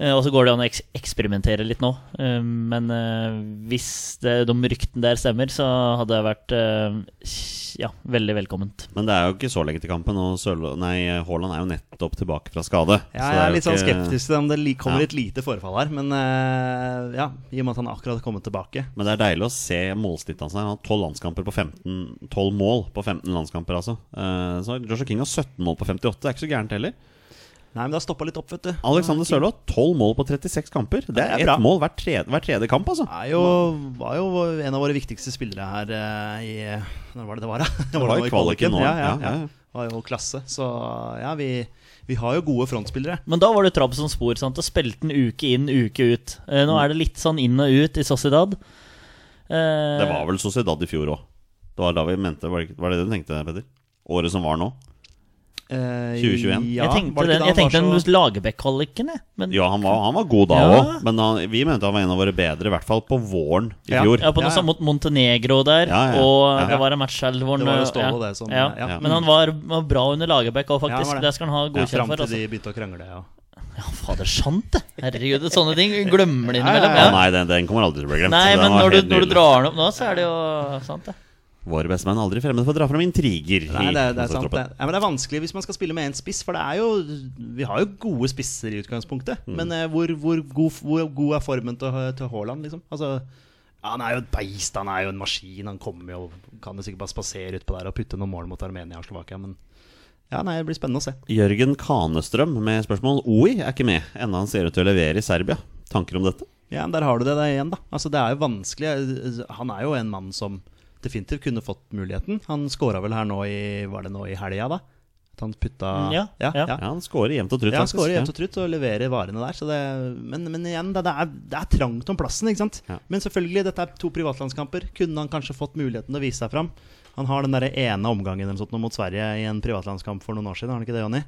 Eh, og så går det an å eks eksperimentere litt nå. Eh, men eh, hvis det, de ryktene der stemmer, så hadde det vært ja, veldig velkomment. Men det er jo ikke så lenge til kampen, og Haaland er jo nettopp tilbake fra skade. Ja, Så jeg det er litt sånn ikke- skeptisk til om det li- kommer Ja. et lite forfall her. Men ja, i og med at han akkurat har kommet tilbake. Men det er deilig å se målsnittet hans. her. Han har 12 landskamper på 15 12 mål på 15 landskamper, altså. Eh, Så Joshua King har 17 mål på 58. Det er ikke så gærent heller. Nei, men det har stoppa litt opp, vet du. Alexander Sørloth 12 mål på 36 kamper. Det Det er er ett mål hver tredje, hver tredje kamp, altså. Er jo, var jo en av våre viktigste spillere her eh, i Når var det det var, da? [LAUGHS] Det var i kvaliken nå, Ja, ja, ja, ja. Var jo klasse. Så ja, vi, vi har jo gode frontspillere. Men da var det Trabb som spor. sant? Og spilte den uke inn, uke ut. Eh, nå er det litt sånn inn og ut i Sociedad. Eh, Det var vel Sociedad i fjor òg. Det var da vi mente Var det, var det det du tenkte, Petter? Året som var nå? Eh, 2021. Ja, jeg tenkte, den, jeg tenkte var den så- Lagerbäck-kvaliken. Men Ja, han var, han var god da Ja. men han, vi mente han var en av våre bedre, i hvert fall på våren i fjor. ja, på noe Ja, ja. sånt mot Montenegro der, Ja, ja. og Ja. det var en match der hvor Det han- ja, ja. ja. Men han var, var bra under Lagerbäck òg, faktisk. det. det skal han ha Ja, for. Fram til Altså. de begynte å krangle, ja. Ja, fader, sant det! Herregud, sånne ting glemmer de innimellom. Ja. nei, den, den kommer aldri til å bli glemt. Nei, men når du, når du drar den opp nå, så er det jo sant, det. Våre bestemenn er aldri fremmed for å dra fram intriger. Nei, det, er- det er sant. Det. Ja, men det er vanskelig hvis man skal spille med én spiss, for det er jo Vi har jo gode spisser i utgangspunktet. Mm. Men uh, hvor, hvor, god, hvor god er formen til, til Haaland, liksom? Altså ja, Han er jo et beist, han er jo en maskin. Han kommer jo Kan jo sikkert bare spasere utpå der og putte noen mål mot Armenia og Slovakia, men ja, nei, det blir spennende å se. Jørgen Kanestrøm med spørsmål OI er ikke med, enda han ser ut til å levere i Serbia. Tanker om dette? Ja, men Der har du det igjen, da. Altså, det er jo vanskelig. Han er jo en mann som definitivt kunne fått muligheten. Han skåra vel her nå i Var det nå i helga, da? At han putta Mm, ja, ja. Ja, han skårer jevnt og trutt. Ja, han skårer jevnt og trutt og leverer varene der. Så det, men, men igjen, det, det, er, det er trangt om plassen. ikke sant? Ja. Men selvfølgelig, dette er to privatlandskamper. Kunne han kanskje fått muligheten til å vise seg fram? Han har den der ene omgangen eller sånt, mot Sverige i en privatlandskamp for noen år siden. Har han ikke det, Jonny?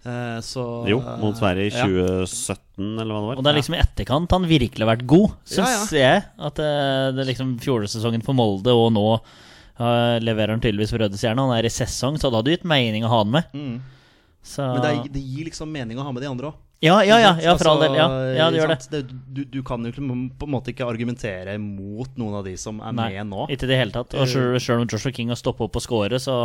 Eh, så Jo, mot Sverige i ja. 2017, eller hva det var. Og det er liksom i etterkant han virkelig har vært god, Ja, ja. jeg. At det, det er liksom fjorårssesongen for Molde, og nå uh, leverer han tydeligvis for Røde Stjerne. Han er i sesong, så det hadde gitt mening å ha han med. Mm. Så Men det, er, det gir liksom mening å ha med de andre òg. Ja, ja, ja, ja, for all del. Ja, Altså, ja det gjør det. det Du, du kan jo på en måte ikke argumentere mot noen av de som er Nei, med nå. ikke i det hele tatt. Og selv selv om Joshua King har stoppa opp og scoret, så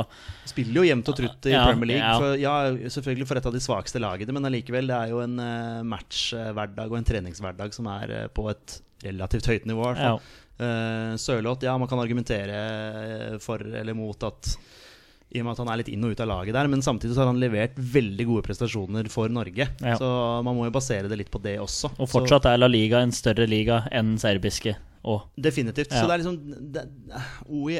Spiller jo jevnt og trutt i Ja, Premier League. ja. For, ja, selvfølgelig for et av de svakeste lagene, men allikevel, det er jo en uh, matchhverdag og en treningshverdag som er eh, på et relativt høyt nivå. ja. Eh, Sørloth, ja, man kan argumentere eh, for eller mot at i og med at han er litt inn og ut av laget der, men samtidig så har han levert veldig gode prestasjoner for Norge. Ja. Så man må jo basere det litt på det også. Og fortsatt er La Liga en større liga enn serbiske. òg. Definitivt. Ja. Så det er liksom det, OI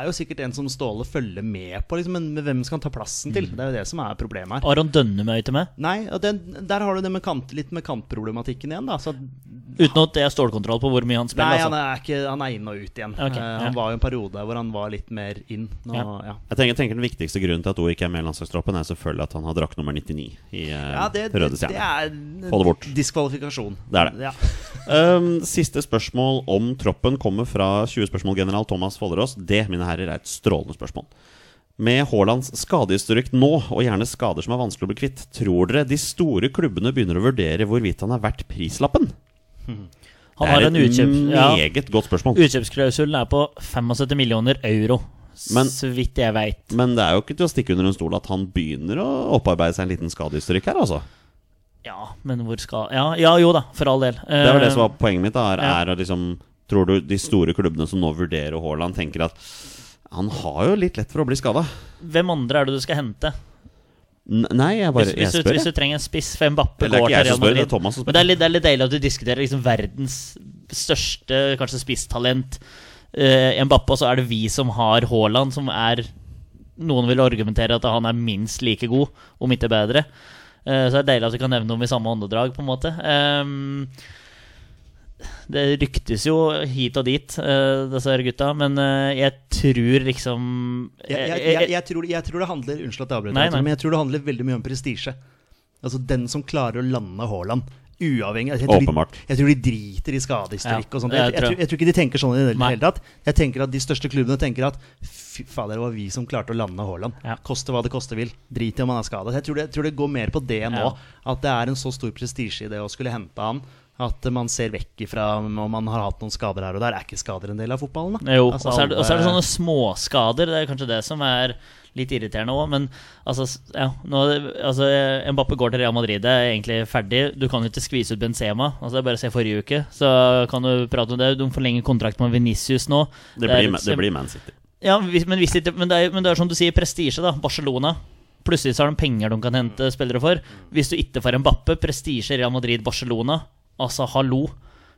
er jo sikkert en som Ståle følger med på, liksom, men med hvem skal han ta plassen til? Det er jo det som er problemet her. Aron Dønnemøy til meg? med. Nei, og den, der har du det med kant, litt med kantproblematikken igjen, da. Så, Uten at det er stålkontroll på hvor mye han spiller? nei, altså. han er, ikke, han er inn og ut igjen. Okay, uh, han ja. Var jo en periode hvor han var litt mer inn. Nå, Ja. ja. Jeg tenker, jeg tenker Den viktigste grunnen til at O ikke er med i landslagstroppen, er selvfølgelig at han har drakt nummer 99 i uh, Ja, det, Røde det Stjerne. er Få det bort. diskvalifikasjon. Det er det. Ja. Um, [LAUGHS] siste spørsmål om troppen kommer fra 20 spørsmål-general Thomas Follerås. Det, mine herrer, er et strålende spørsmål. Med Haalands skadehistorikk nå, og gjerne skader som er vanskelig å bli kvitt, tror dere de store klubbene begynner å vurdere hvorvidt han er verdt prislappen? [LAUGHS] Han det har er en et utkjøp, ja, meget godt spørsmål. utkjøpsklausulen er på 75 millioner euro, Men- så vidt jeg veit. Men det er jo ikke til å stikke under en stol at han begynner å opparbeide seg en liten skadehistorikk her, altså. Ja, men hvor skal Ja, ja jo da, for all del. Det var det Eh, som var poenget mitt. da er, ja. er liksom Tror du de store klubbene som nå vurderer Haaland, tenker at han har jo litt lett for å bli skada? Hvem andre er det du skal hente? Nei, jeg bare Hvis, hvis, jeg du, spør. hvis du jeg. trenger en spiss for Mbappe Eller det er går til Real som spør, det er Thomas som spør. Men det er, litt, det er litt deilig at du diskuterer liksom verdens største kanskje spisstalent, eh, Mbappe, og så er det vi som har Haaland, som er Noen vil argumentere at han er minst like god, om ikke bedre. Uh, så det er deilig at vi kan nevne noe i samme åndedrag, på en måte. Ehm, det ryktes jo hit og dit, uh, disse gutta, men uh, jeg tror liksom Jeg, jeg, jeg, jeg, tror, jeg tror det handler Unnskyld at jeg avbryter, men jeg tror det handler veldig mye om prestisje. Altså den som klarer å lande Haaland. Uavhengig jeg tror, Åpenbart. de, jeg tror de driter i skadehistorikk Ja, og sånt. Jeg, jeg, tror jeg. tror, jeg tror ikke de tenker sånn i det hele tatt. Jeg tenker at De største klubbene tenker at fy fader, det var vi som klarte å lande Haaland. Ja. Koste hva det koste vil. Drit i om han er skada. Jeg, tror det- jeg tror det går mer på det nå. Ja. At det er en så stor prestisje i det å skulle hente han. At man ser vekk ifra om man har hatt noen skader her og der. Er ikke skader en del av fotballen, da? Jo, Altså, og så er, det- og så er det sånne småskader. Det er kanskje det som er litt irriterende òg. Men altså, ja, nå, altså, Mbappe går til Real Madrid, det er egentlig ferdig. Du kan jo ikke skvise ut Benzema. Altså, det er bare å se forrige uke, så kan du prate om det. De forlenger kontrakt med Venicius nå. Det blir, et- det blir Man City. Ja, men, hvis det, men, det er, men det er som du sier, prestisje, da. Barcelona. Plutselig så har de penger de kan hente spillere for. Hvis du ikke får en Bappe, prestisje Real Madrid, Barcelona. Altså, hallo.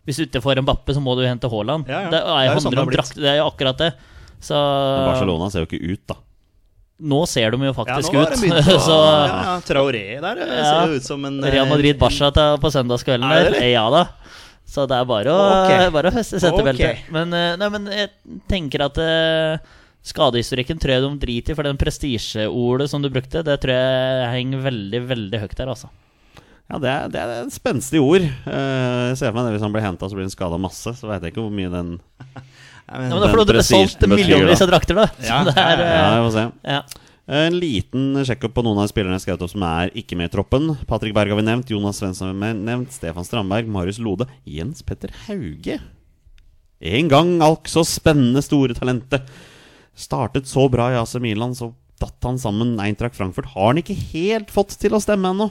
Hvis du ikke får en bappe, så må du hente Haaland. Ja, ja. Det, er, Det sånn det har om blitt. drakt, det er jo akkurat det. Så Men Barcelona ser jo ikke ut, da. nå ser de jo faktisk ja, ut. [LAUGHS] å- så ja, ja, Traoré der eh, Ja. ser jo ut som en eh, Real Madrid-Barca på søndagskvelden Er der. det? Ja da. Så det er bare å, okay. [LAUGHS] bare å feste setebeltet. Okay. Men, eh, nei, men jeg tenker at uh, skadehistorikken tror jeg de driter i, for den prestisjeordet som du brukte, det tror jeg henger veldig, veldig høyt der, altså. Ja, det er, det er et spenstig ord. Eh, jeg ser for meg det Hvis han blir henta, så blir han skada masse. Så veit jeg ikke hvor mye den [LAUGHS] Ja, men, da får du Den solgt millionvis av drakter, da. Ja, er, ja, Ja, eh, vi får se. ja. En liten sjekk-opp på noen av spillerne jeg opp som er ikke med i troppen. Patrick Berg har vi nevnt, Jonas Svensson har vi nevnt, Stefan Strandberg, Marius Lode, Jens Petter Hauge. En gang alk så spennende store talentet. Startet så bra i AC Milan, så datt han sammen Eintracht Frankfurt. Har han ikke helt fått til å stemme ennå?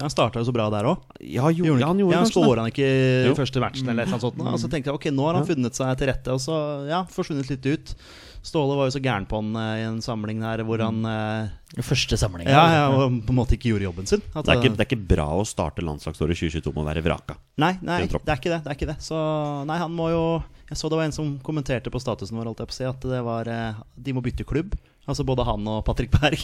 Han starta jo så bra der òg. Ja, jo, ja, han gjorde ja, han skåra han ikke i Jo. første matchen, eller annet sånt. Og så tenkte jeg ok, nå har han funnet seg til rette, og så ja, forsvunnet litt ut. Ståle var jo så gæren på han eh, i en samling der hvor han mm. Første samling. ja, ja, og på en måte ikke gjorde jobben sin. At, Det er, ikke, det er ikke bra å starte landslagsåret 2022 med å være vraka. Nei, nei det er ikke det. det er ikke det Så nei, han må jo Jeg så det var en som kommenterte på statusen vår, holdt jeg på å si, at det var eh, De må bytte klubb. Altså både han og Patrick Berg.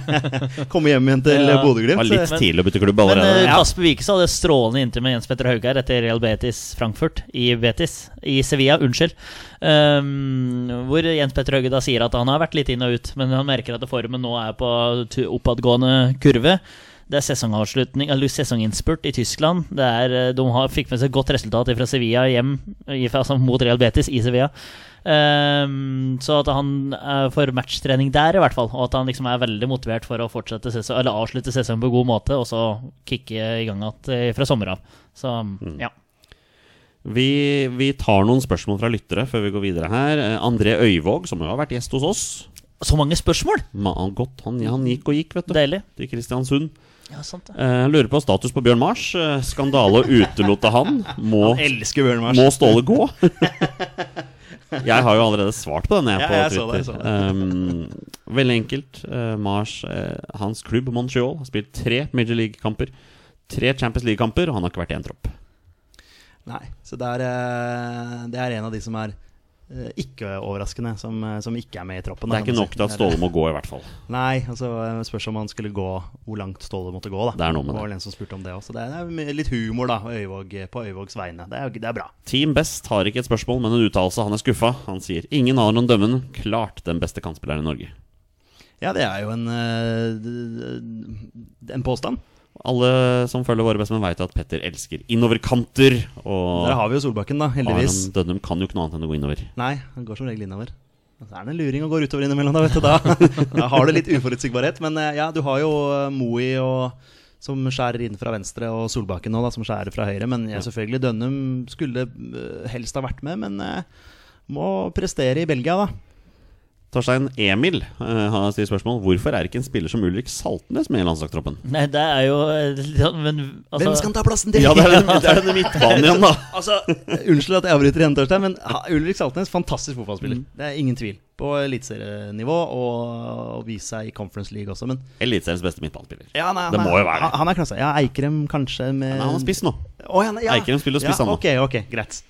[LAUGHS] Komme hjem igjen til Ja. Det var Bodø-Glimt. litt tidlig å bytte klubb allerede. Men uh, Kasper Wikestad hadde strålende inntil med Jens Petter Haugeir etter Real Betis Frankfurt i Betis. I Sevilla, unnskyld. Um, hvor Jens Petter Hauge da sier at han har vært litt inn og ut, men han merker at formen nå er på oppadgående kurve. Det er sesongavslutning, eller sesonginnspurt i Tyskland. Det er, eh, de har, fikk med seg godt resultat fra Sevilla hjem i, altså mot Real Betis i Sevilla. Um, så at han får for matchtrening der, i hvert fall. Og at han liksom er veldig motivert for å fortsette sesong, eller avslutte sesongen på god måte, og så kicke i gang igjen fra sommer av. Så ja. Vi, vi tar noen spørsmål fra lyttere før vi går videre her. Eh, André Øyvåg, som jo har vært gjest hos oss. Så mange spørsmål! Ma, han, godt, han, han gikk og gikk, vet du. Deilig. Til Kristiansund. Ja, sant det. Eh, lurer på status på Bjørn Mars. Eh, skandale utelot av han. Må, Han elsker Bjørn Mars. må Ståle gå? [LAUGHS] [LAUGHS] jeg har jo allerede svart på den, jeg, Ja, på jeg så det, jeg så det. Um, veldig enkelt. Uh, Mars, uh, hans klubb Montreal, har spilt tre Major League-kamper. Tre Champions League-kamper, og han har ikke vært i én tropp. Nei, så det er, eh, det er en av de som er ikke overraskende, som, eh, som ikke er med i troppen. Det er ikke nok til at Ståle må gå, i hvert fall. Nei, altså eh, spørs om han skulle gå hvor langt Ståle måtte gå. da Det er noe med var det. var en som spurte om det også. Det er, litt humor da Øyvåg, på Øyvågs vegne. Det er, det er bra. Team Best har ikke et spørsmål, men en uttalelse. Han er skuffa. Han sier ingen har noen dømmen. Klart den beste kantspilleren i Norge. Ja, det er jo en, eh, en påstand. Alle som følger våre bestemenn, veit at Petter elsker innoverkanter. Og Der har vi jo Solbakken, da, heldigvis. Aron Dønnum kan jo ikke noe annet enn å gå innover. Nei, han går som regel innover. Så er det en luring og går utover innimellom, da, vet du. Da, [LAUGHS] da har du litt uforutsigbarhet. Men eh, ja, du har jo eh, Moi og som skjærer inn fra venstre, og Solbakken nå, da, som skjærer fra høyre. Men ja, selvfølgelig, Dønnum skulle eh, helst ha vært med, men må prestere i Belgia, da. Torstein Emil uh, har stilt spørsmål Hvorfor er ikke en spiller som Ulrik Saltnes med i landslagstroppen? Nei, det er jo [LAUGHS] ja, sånn, Men altså, Hvem skal ta plassen til? Ja, det er, den, [LAUGHS] det er den midtbanen igjen, da. [LAUGHS] Altså, Unnskyld at jeg avbryter igjen, Torstein, men ha- Ulrik Saltnes, fantastisk fotballspiller. Det er ingen tvil. På eliteserienivå og, og vise seg i Conference League også, men Eliteseriens beste midtbanespiller. ja, nei, han Det er- må jo være det. Han, han er klasse. Ja, Eikrem kanskje med Men han har spiss nå. Oh, ja, ja. Eikrem spiller spiss, ja, han nå. Ok, ok, greit.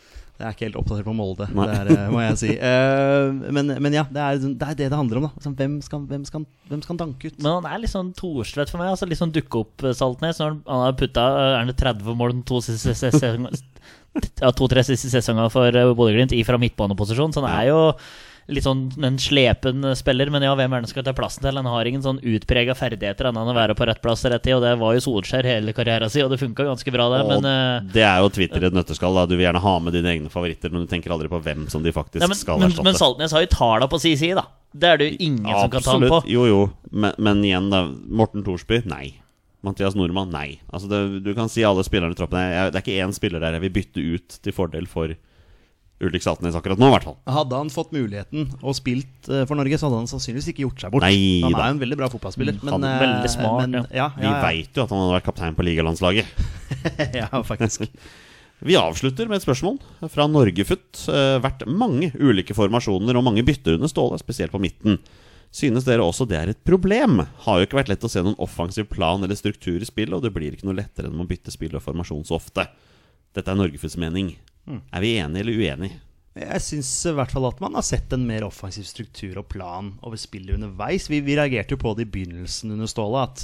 Jeg er ikke helt oppdatert på Molde, Nei. det er, eh, må jeg si. Uh, [LAUGHS] men, men ja, det er, det er det det handler om. da sånn, hvem, skal, hvem, skal, hvem skal danke ut? Men han er litt sånn Thorstvedt for meg. Altså Litt sånn dukke opp eh, Saltnes. Når han har putta Er det 30 mål de to-tre siste [LAUGHS] sesonger for eh, Bodø-Glimt i fra midtbaneposisjon. Så han er jo litt sånn en slepen spiller. Men ja, hvem er det som skal ta plassen til? Han har ingen sånn utprega ferdigheter annet enn å være på rett plass til rett tid. Og det var jo Solskjær hele karrieren sin, og det funka ganske bra, det. Men eh, det er jo Twitter et nøtteskall. Da. Du vil gjerne ha med dine egne favoritter, men du tenker aldri på hvem som de faktisk ja, men, skal men, erstatte. men Saltnes har jo tala på si side, da. Det er det jo ingen som kan ta han på. Jo, jo. Men, men igjen, da. Morten Thorsby, nei. Mathias Nordmann, nei. Altså det, du kan si alle spillerne i troppen. Det er ikke én spiller der jeg vil bytte ut til fordel for Ulrik Saltnes akkurat nå, i hvert fall. Hadde han fått muligheten og spilt eh, for Norge, så hadde han sannsynligvis ikke gjort seg bort. Nei han da. er jo en veldig bra fotballspiller. Men, Han er eh, veldig smart, men, ja. ja. Vi Ja, Vi veit jo at han hadde vært kaptein på ligalandslaget. [LAUGHS] ja, faktisk. Vi avslutter med et spørsmål fra Norgefutt. Eh, vært mange ulike formasjoner og mange bytter under Ståle, spesielt på midten. Synes dere også det er et problem? Har jo ikke vært lett å se noen offensiv plan eller struktur i spillet, og det blir ikke noe lettere enn å bytte spill og formasjon så ofte. Dette er Norgefutts mening. Er vi enige eller uenige? Jeg syns i hvert fall at man har sett en mer offensiv struktur og plan over spillet underveis. Vi, vi reagerte jo på det i begynnelsen under Ståle, at,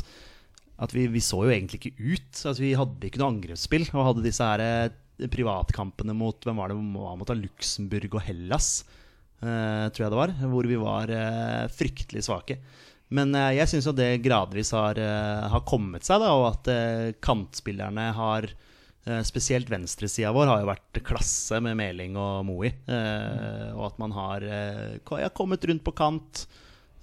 at vi, vi så jo egentlig ikke ut. Altså, vi hadde ikke noe angrepsspill, og hadde disse her eh, privatkampene mot Hvem var det mot? Luxembourg og Hellas, eh, tror jeg det var. Hvor vi var eh, fryktelig svake. Men eh, jeg syns jo det gradvis har, har kommet seg, da, og at kantspillerne har Spesielt venstresida vår har jo vært klasse med Meling og Moe. Eh, og at man har eh, kommet rundt på kant,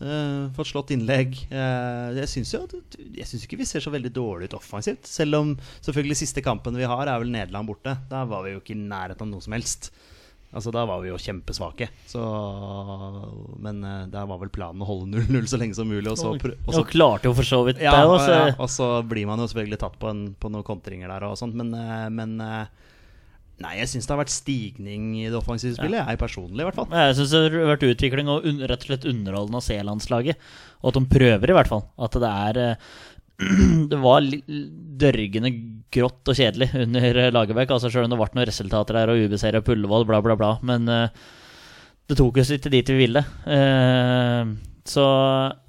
eh, fått slått innlegg. Eh, jeg syns jo Jeg synes ikke vi ser så veldig dårlig ut offensivt. Selv om selvfølgelig siste kampen vi har, er vel Nederland borte. Da var vi jo ikke i nærheten av noe som helst. Altså Da var vi jo kjempesvake. Så, men uh, der var vel planen å holde 0-0 så lenge som mulig. Og så, og så Og klarte jo for så vidt ja, det ja, og så blir man jo selvfølgelig tatt på, en, på noen kontringer der og sånt, men, uh, men uh, Nei, jeg syns det har vært stigning i det offensive spillet, jeg personlig i hvert fall. Jeg syns det har vært utvikling og un rett og slett underholdende å se landslaget. Og at de prøver, i hvert fall. At det er [CLEARS THROAT] Det var dørgende grått og kjedelig under eh, Lagerbäck. Altså Selv om det ble noen resultater her, og UB-serie på Ullevål, bla, bla, bla. Men uh, det tok oss ikke dit vi ville. Uh, så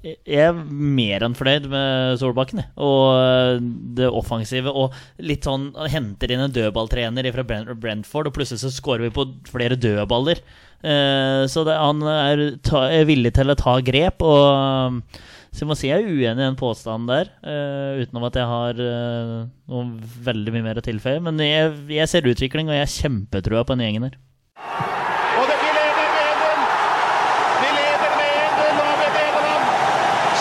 jeg er mer enn fornøyd med Solbakken. jeg. Og det offensive. Og litt sånn henter inn en dødballtrener fra Brentford, og plutselig så scorer vi på flere dødballer. Så det, han er, ta, er villig til å ta grep. Og så jeg må si jeg er uenig i den påstanden der, uh, utenom at jeg har uh, noe veldig mye mer å tilføye. Men jeg, jeg ser utvikling, og jeg har kjempetrua på den gjengen her. Og det, vi leder med 1-0. Vi leder med 1-0 over Nederland.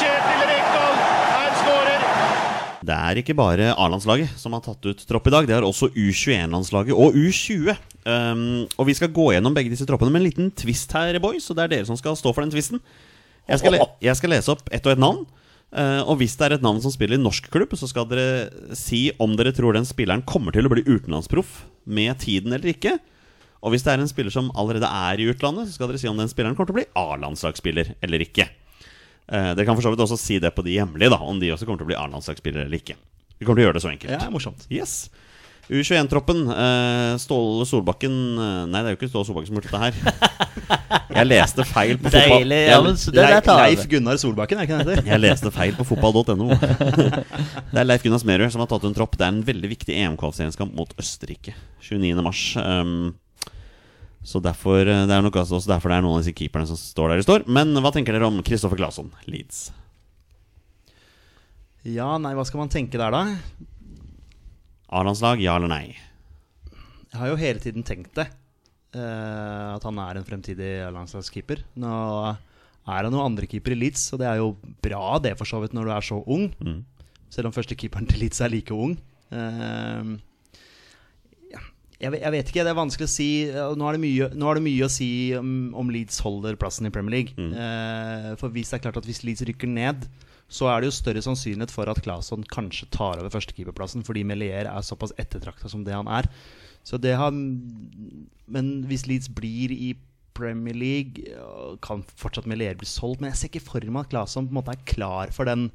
Kjetil Rekdal, han skårer. Det er ikke bare A-landslaget som har tatt ut tropp i dag. Det er også U21-landslaget og U20. Um, og vi skal gå gjennom begge disse troppene med en liten twist her, boys. Og det er dere som skal stå for den twisten. Jeg skal, le jeg skal lese opp ett og ett navn. Uh, og hvis det er et navn som spiller i norsk klubb, så skal dere si om dere tror den spilleren kommer til å bli utenlandsproff med tiden eller ikke. Og hvis det er en spiller som allerede er i utlandet, så skal dere si om den spilleren kommer til å bli A-landslagsspiller eller ikke. Uh, dere kan for så vidt også si det på de hjemlige, da om de også kommer til å bli A-landslagsspillere eller ikke. Vi kommer til å gjøre det så enkelt. Ja, morsomt. Yes. U21-troppen. eh, Ståle Solbakken eh, Nei, det er jo ikke Ståle Solbakken som har gjort dette her. Jeg leste feil på fotball. Deilig. Ja, men det Leif. Leif Gunnar Solbakken, er ikke det det heter? Jeg leste feil på fotball.no. [LAUGHS] Det er Leif Gunnar Smerud som har tatt en tropp. Det er en veldig viktig EM-kvalifiseringskamp mot Østerrike 29. mars. Um, så derfor eh, Det er nok også derfor det er noen av disse keeperne som står der de står. Men hva tenker dere om Kristoffer Claesson, Leeds? Ja, nei, hva skal man tenke der, da? A-landslag, ja eller nei? Jeg har jo hele tiden tenkt det. Uh, at han er en fremtidig landslagskeeper. Nå er han jo andrekeeper i Leeds, og det er jo bra det for så vidt når du er så ung. Selv om førstekeeperen til Leeds er like ung. Uh, jeg, jeg vet ikke, det er vanskelig å si. Nå er det mye, er det mye å si om, om Leeds holder plassen i Premier League. Eh, for hvis det er klart at hvis Leeds rykker ned, så er det jo større sannsynlighet for at Claesson kanskje tar over førstekeeperplassen, fordi Melier er såpass ettertrakta som det han er. Så det har Men hvis Leeds blir i Premier League, øh, kan fortsatt Melier bli solgt. Men jeg ser ikke for meg at Claesson på en måte er klar for den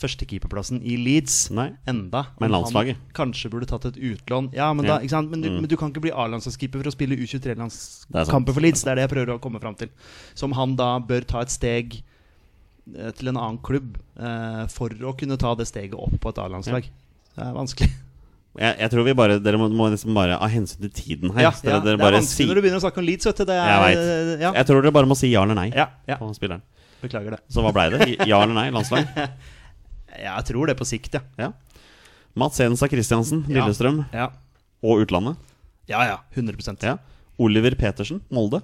førstekeeperplassen i Leeds Nei. enda. Men landslaget? Han kanskje burde tatt et utlån. Ja, men, Ja. Da, sant? Men, du, Mm. men du kan ikke bli A-landslagskeeper for å spille Det er sant. U23-landskamper for Leeds. Det er det jeg prøver å komme fram til. Som han da bør ta et steg til en annen klubb eh, for å kunne ta det steget opp på et A-landslag. Det er vanskelig. Jeg, jeg tror vi bare Dere må, må liksom bare av hensyn til tiden her Ja, så dere, ja, dere det er vanskelig si, når du begynner å snakke om Leeds. Vet du. Det er, Jeg vet. Ja. Jeg tror dere bare må si ja eller nei Ja, ja. på spilleren. Beklager det. Så hva blei det? [LAUGHS] Ja eller nei? Landslag? Jeg tror det på sikt, ja. Ja. Mats Hensa Christiansen, Lillestrøm Ja, og utlandet. ja. ja 100 Ja. Oliver Petersen, Molde.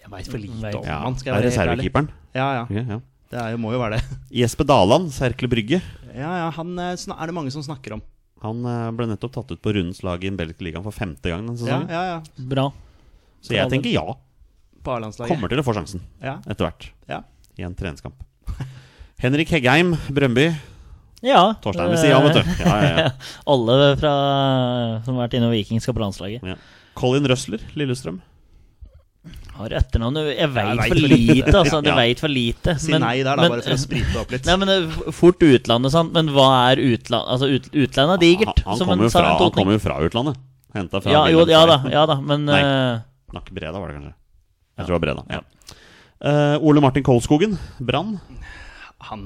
Jeg veit for lite om Ja. han. Skal er jeg være helt ærlig. reservekeeperen. Ja, ja. Okay, ja. Det er, må jo være det. [LAUGHS] Jesper Daland, Serkle Brygge. Ja, ja, Han eh, er det mange som snakker om. Han eh, ble nettopp tatt ut på rundens lag i den belgiske ligaen for femte gang denne Ja, sesongen. ja, ja. Bra. Så jeg tenker ja. På A-landslaget. Kommer til å få sjansen Ja, etter hvert ja. i en treningskamp. [LAUGHS] Henrik Heggheim, Brøndby. Ja. Torstein vil si ja, vet du. Ja, ja, ja. [LAUGHS] Alle fra, som har vært innom Viking, skal på landslaget. Ja. Colin Røsler, Lillestrøm. Har etternavnet Jeg veit for lite. altså. Du Ja. Veit for lite. Si nei der, da, bare for å sprite opp litt. [LAUGHS] Nei, men er Fort utlandet, sant. Men hva er utlandet? Altså, ut, utlandet er digert. Han, han som kommer en jo fra, sann han kommer jo fra utlandet. Henta fra Ja, jo, ja da, ja da, men Nei. eh, Nakke Breda var det kanskje. Jeg tror det var Breda. Ja. Uh, Ole Martin Kolskogen, Brann. Han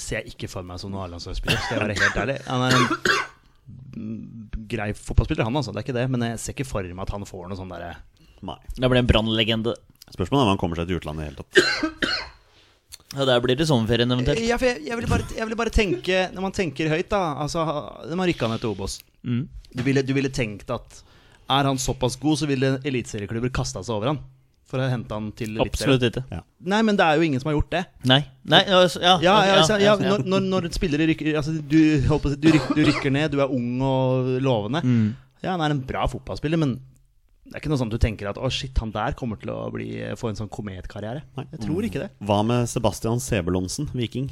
ser jeg ikke for meg som noen A-landslagsspiller, skal jeg være helt ærlig. Han er en [COUGHS] grei fotballspiller, han altså. Det er ikke det. Men jeg ser ikke for meg at han får noe sånn derre Nei. det blir en brannlegende. Spørsmålet er om han kommer seg til utlandet i det hele tatt. Ja, der blir det sommerferien eventuelt. ja, for jeg, jeg, vil bare, jeg vil bare tenke Når man tenker høyt, da Altså, de har rykka ned til Obos. Mm. Du ville, du ville tenkt at er han såpass god, så ville eliteserieklubber kasta seg over han for å hente han til Absolutt ikke. ikke. Nei, men det er jo ingen som har gjort det. Nei. Nei altså, ja, Ja, ja, altså, ja, ja. Når, når, når spillere rykker altså, du, du, rykker, du rykker ned, du er ung og lovende. Mm. Ja, han er en bra fotballspiller, men det er ikke noe sånn at du tenker at å shit, han der kommer til å bli, få en sånn kometkarriere. Nei. Jeg tror ikke det. Hva med Sebastian Sebulonsen, Viking?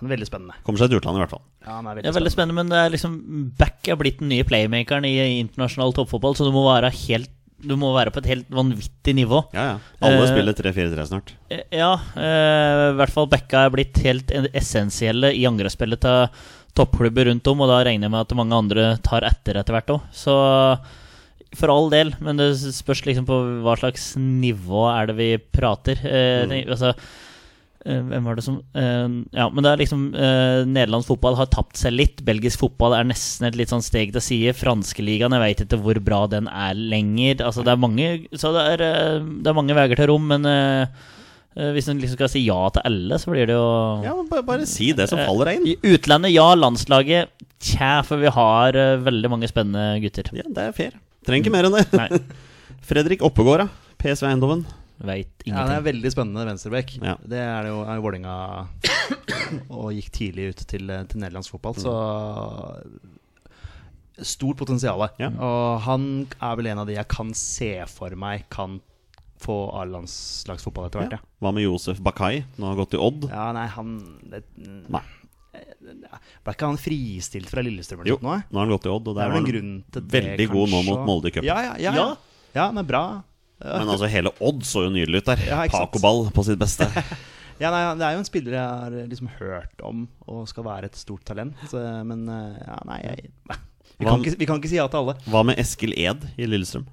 Han er veldig spennende. Kommer seg til utlandet i hvert fall. Ja, han er Det veldig, er veldig spennende, men det er liksom Back er blitt den nye playmakeren i internasjonal toppfotball, så du må være helt Du må være på et helt vanvittig nivå. Ja, ja. Alle uh, spiller 3-4-3 snart. Eh, Ja, Uh, i hvert fall Bekka er blitt helt essensielle i angrepsspillet til toppklubber rundt om, og da regner jeg med at mange andre tar etter etter hvert òg. Så for all del, men det spørs liksom på hva slags nivå er det vi prater. Eh, Mm. altså, eh, hvem var det som eh, Ja, men det er liksom eh, Nederlandsk fotball har tapt seg litt. Belgisk fotball er nesten et litt sånn steg til side. Franskeligaen, jeg veit ikke hvor bra den er lenger. Altså, det er mange Så det er, eh, det er mange veier til rom, men eh, hvis en liksom skal si ja til alle, så blir det jo Ja, bare, bare si det som faller deg inn. I utlandet, ja. Landslaget, tja, for vi har veldig mange spennende gutter. Ja, det er fair. Trenger ikke mer enn det. Nei, [LAUGHS] Fredrik Oppegård, da. PSV Eiendommen. veit Ja, det er veldig spennende venstreback. Ja. Det er det jo er Vålerenga [COUGHS] og gikk tidlig ut til, til nederlandsk fotball, så Stort potensial. Ja. Og han er vel en av de jeg kan se for meg kan få A-landslagsfotball etter hvert. Ja. Hva med Josef Bakai? Nå har han gått til Odd. Ja, ja nei, han det, Nei. Ble ikke han fristilt fra Lillestrøm Jo, noe? nå har han gått til Odd, og Det der er var en han grunn til det, veldig god nå mot Molde i cupen. Ja, ja, ja, ja. Men bra. Ja. [LAUGHS] Men altså, hele Odd så jo nydelig ut der. Ja? Paco Ball på sitt beste. [LAUGHS] Ja, nei, Det er jo en spiller jeg har liksom hørt om og skal være et stort talent. eh, Men eh, ja, nei jeg, [LAUGHS] vi, Hva- kan ikke, vi kan ikke si ja til alle. Hva med Eskil Ed i Lillestrøm?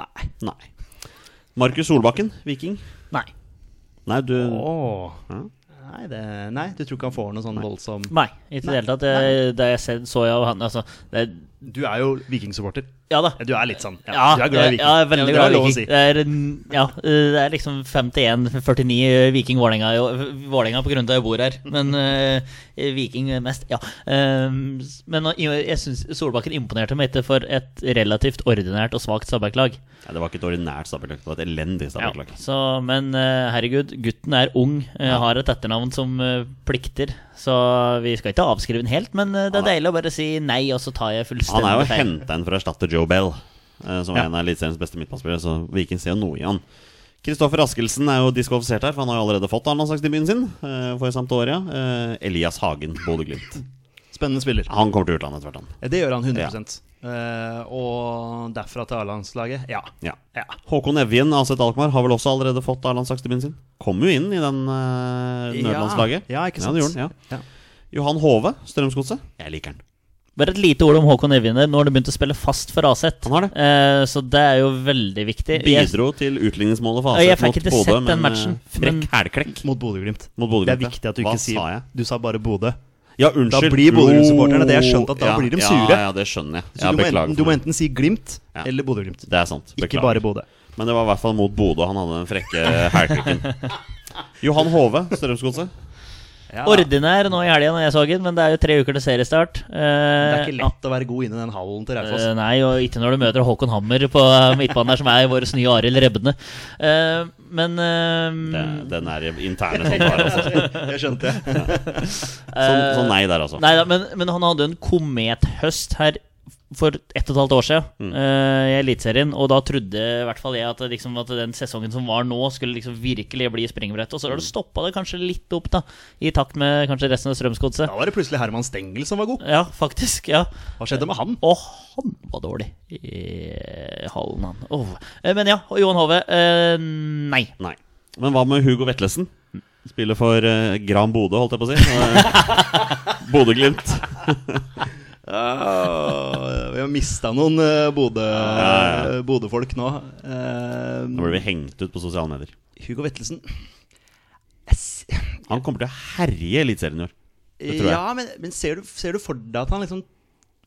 Nei. Nei. Markus Solbakken, Viking. Nei. Nei, du Åh. Ja. Nei, det, nei, du tror ikke han får noe sånn voldsom Nei, ikke i det hele tatt. Det, det jeg så jeg jo han altså, det, Du er jo vikingsupporter. Ja da. Du er litt sånn ja, Ja, Du er glad i Viking. Ja, jeg er veldig glad i Viking. si. Det er, ja, det er liksom 51-49 Viking Vålerenga i- Vålerenga på grunn av at jeg bor her. Men uh, Viking mest, ja. Um, men jeg syns Solbakken imponerte meg ikke for et relativt ordinært og svakt Stabæk-lag. Ja, Det var ikke et ordinært Stabæk-lag, det var et elendig Ja, Stabæk-lag. så, men uh, herregud, gutten er ung, uh, har et etternavn som plikter. Så vi skal ikke avskrive den helt, men eh, det er deilig å bare si nei, og så tar jeg Han er jo feil. henta inn for å erstatte Joe Bell, som som Ja. er en av Eliteseriens beste midtbanespillere, så Viking ser jo noe i han. Kristoffer Askelsen er jo diskvalifisert her, for han har jo allerede fått landslagsdebuten sin eh, for Sampdoria. Eh, Elias Hagen, Bodø-Glimt. Spennende spiller. Han kommer til utlandet hvert, han. Ja, Det gjør han 100 Eh, Og derfra til A-landslaget, ja. Ja. ja. Håkon Evjen, Aset Alkmaar, har vel også allerede fått A-landslagsdebuten sin. Kom jo inn i den uh, nødlandslaget. Ja, ikke sant. Ja, ja. Ja. Johan Hove, Strømsgodset. Jeg liker han. Bare et lite ord om Håkon Evjen der. Nå har du begynt å spille fast for Aset. Han har det. Eh, så det er jo veldig viktig. Jeg- Bidro til utligningsmålet for Ja, jeg Aset fikk mot Bodø, den men matchen, eh, frekk men- hælklekk Mot Bodø-Glimt. Det er viktig at du Hva ikke sier sa jeg? Du sa bare Bodø. Ja, unnskyld. Da blir Bodø-Glimt-supporterne det. Jeg skjønte at da Ja, blir de sure. ja, det skjønner jeg. Så Ja, du, må enten, du må enten si Glimt eller Bodø-Glimt. Det er sant. Ikke bare Bodø. Men det var i hvert fall mot Bodø han hadde den frekke [LAUGHS] hælklikken. Johan Hove, Strømsgodset. Ja. Ordinær nå i helga når jeg så den, men det er jo tre uker til seriestart. Eh, Det er ikke lett å være god inni den hallen til Raufoss. Eh, nei, og ikke når du møter Håkon Hammer på eh, [LAUGHS] midtbanen der, som er vår nye Arild Rebne. Eh, men Det, eh, den er interne sånn der, altså. [LAUGHS] Det skjønte jeg. Så, [LAUGHS] så nei der, altså. Nei da, men, men han hadde en komethøst her for ett og et halvt år siden Mm. uh, i Eliteserien. Og da trodde i hvert fall jeg at, liksom, at den sesongen som var nå, skulle liksom virkelig bli springbrett. Og så har det stoppa det kanskje litt opp, da, i takt med kanskje resten av Strømsgodset. Da var det plutselig Herman Stengel som var god. Ja, faktisk. ja Hva skjedde med han? Og han var dårlig i hallen, han. Oh. Uh, Men ja, og Johan Hove Uh, Nei. Nei. Men hva med Hugo Vetlesen? Spiller for Gran Bodø, holdt jeg på å si. [LAUGHS] Bodø-Glimt. [LAUGHS] Ah, vi har mista noen uh, Bodø- ja. Bodø-folk nå. Uh, Nå blir vi hengt ut på sosiale medier. Hugo Vettelsen yes. Han kommer til å herje Eliteserien i år. Ja, men, men ser, du, ser du for deg at han liksom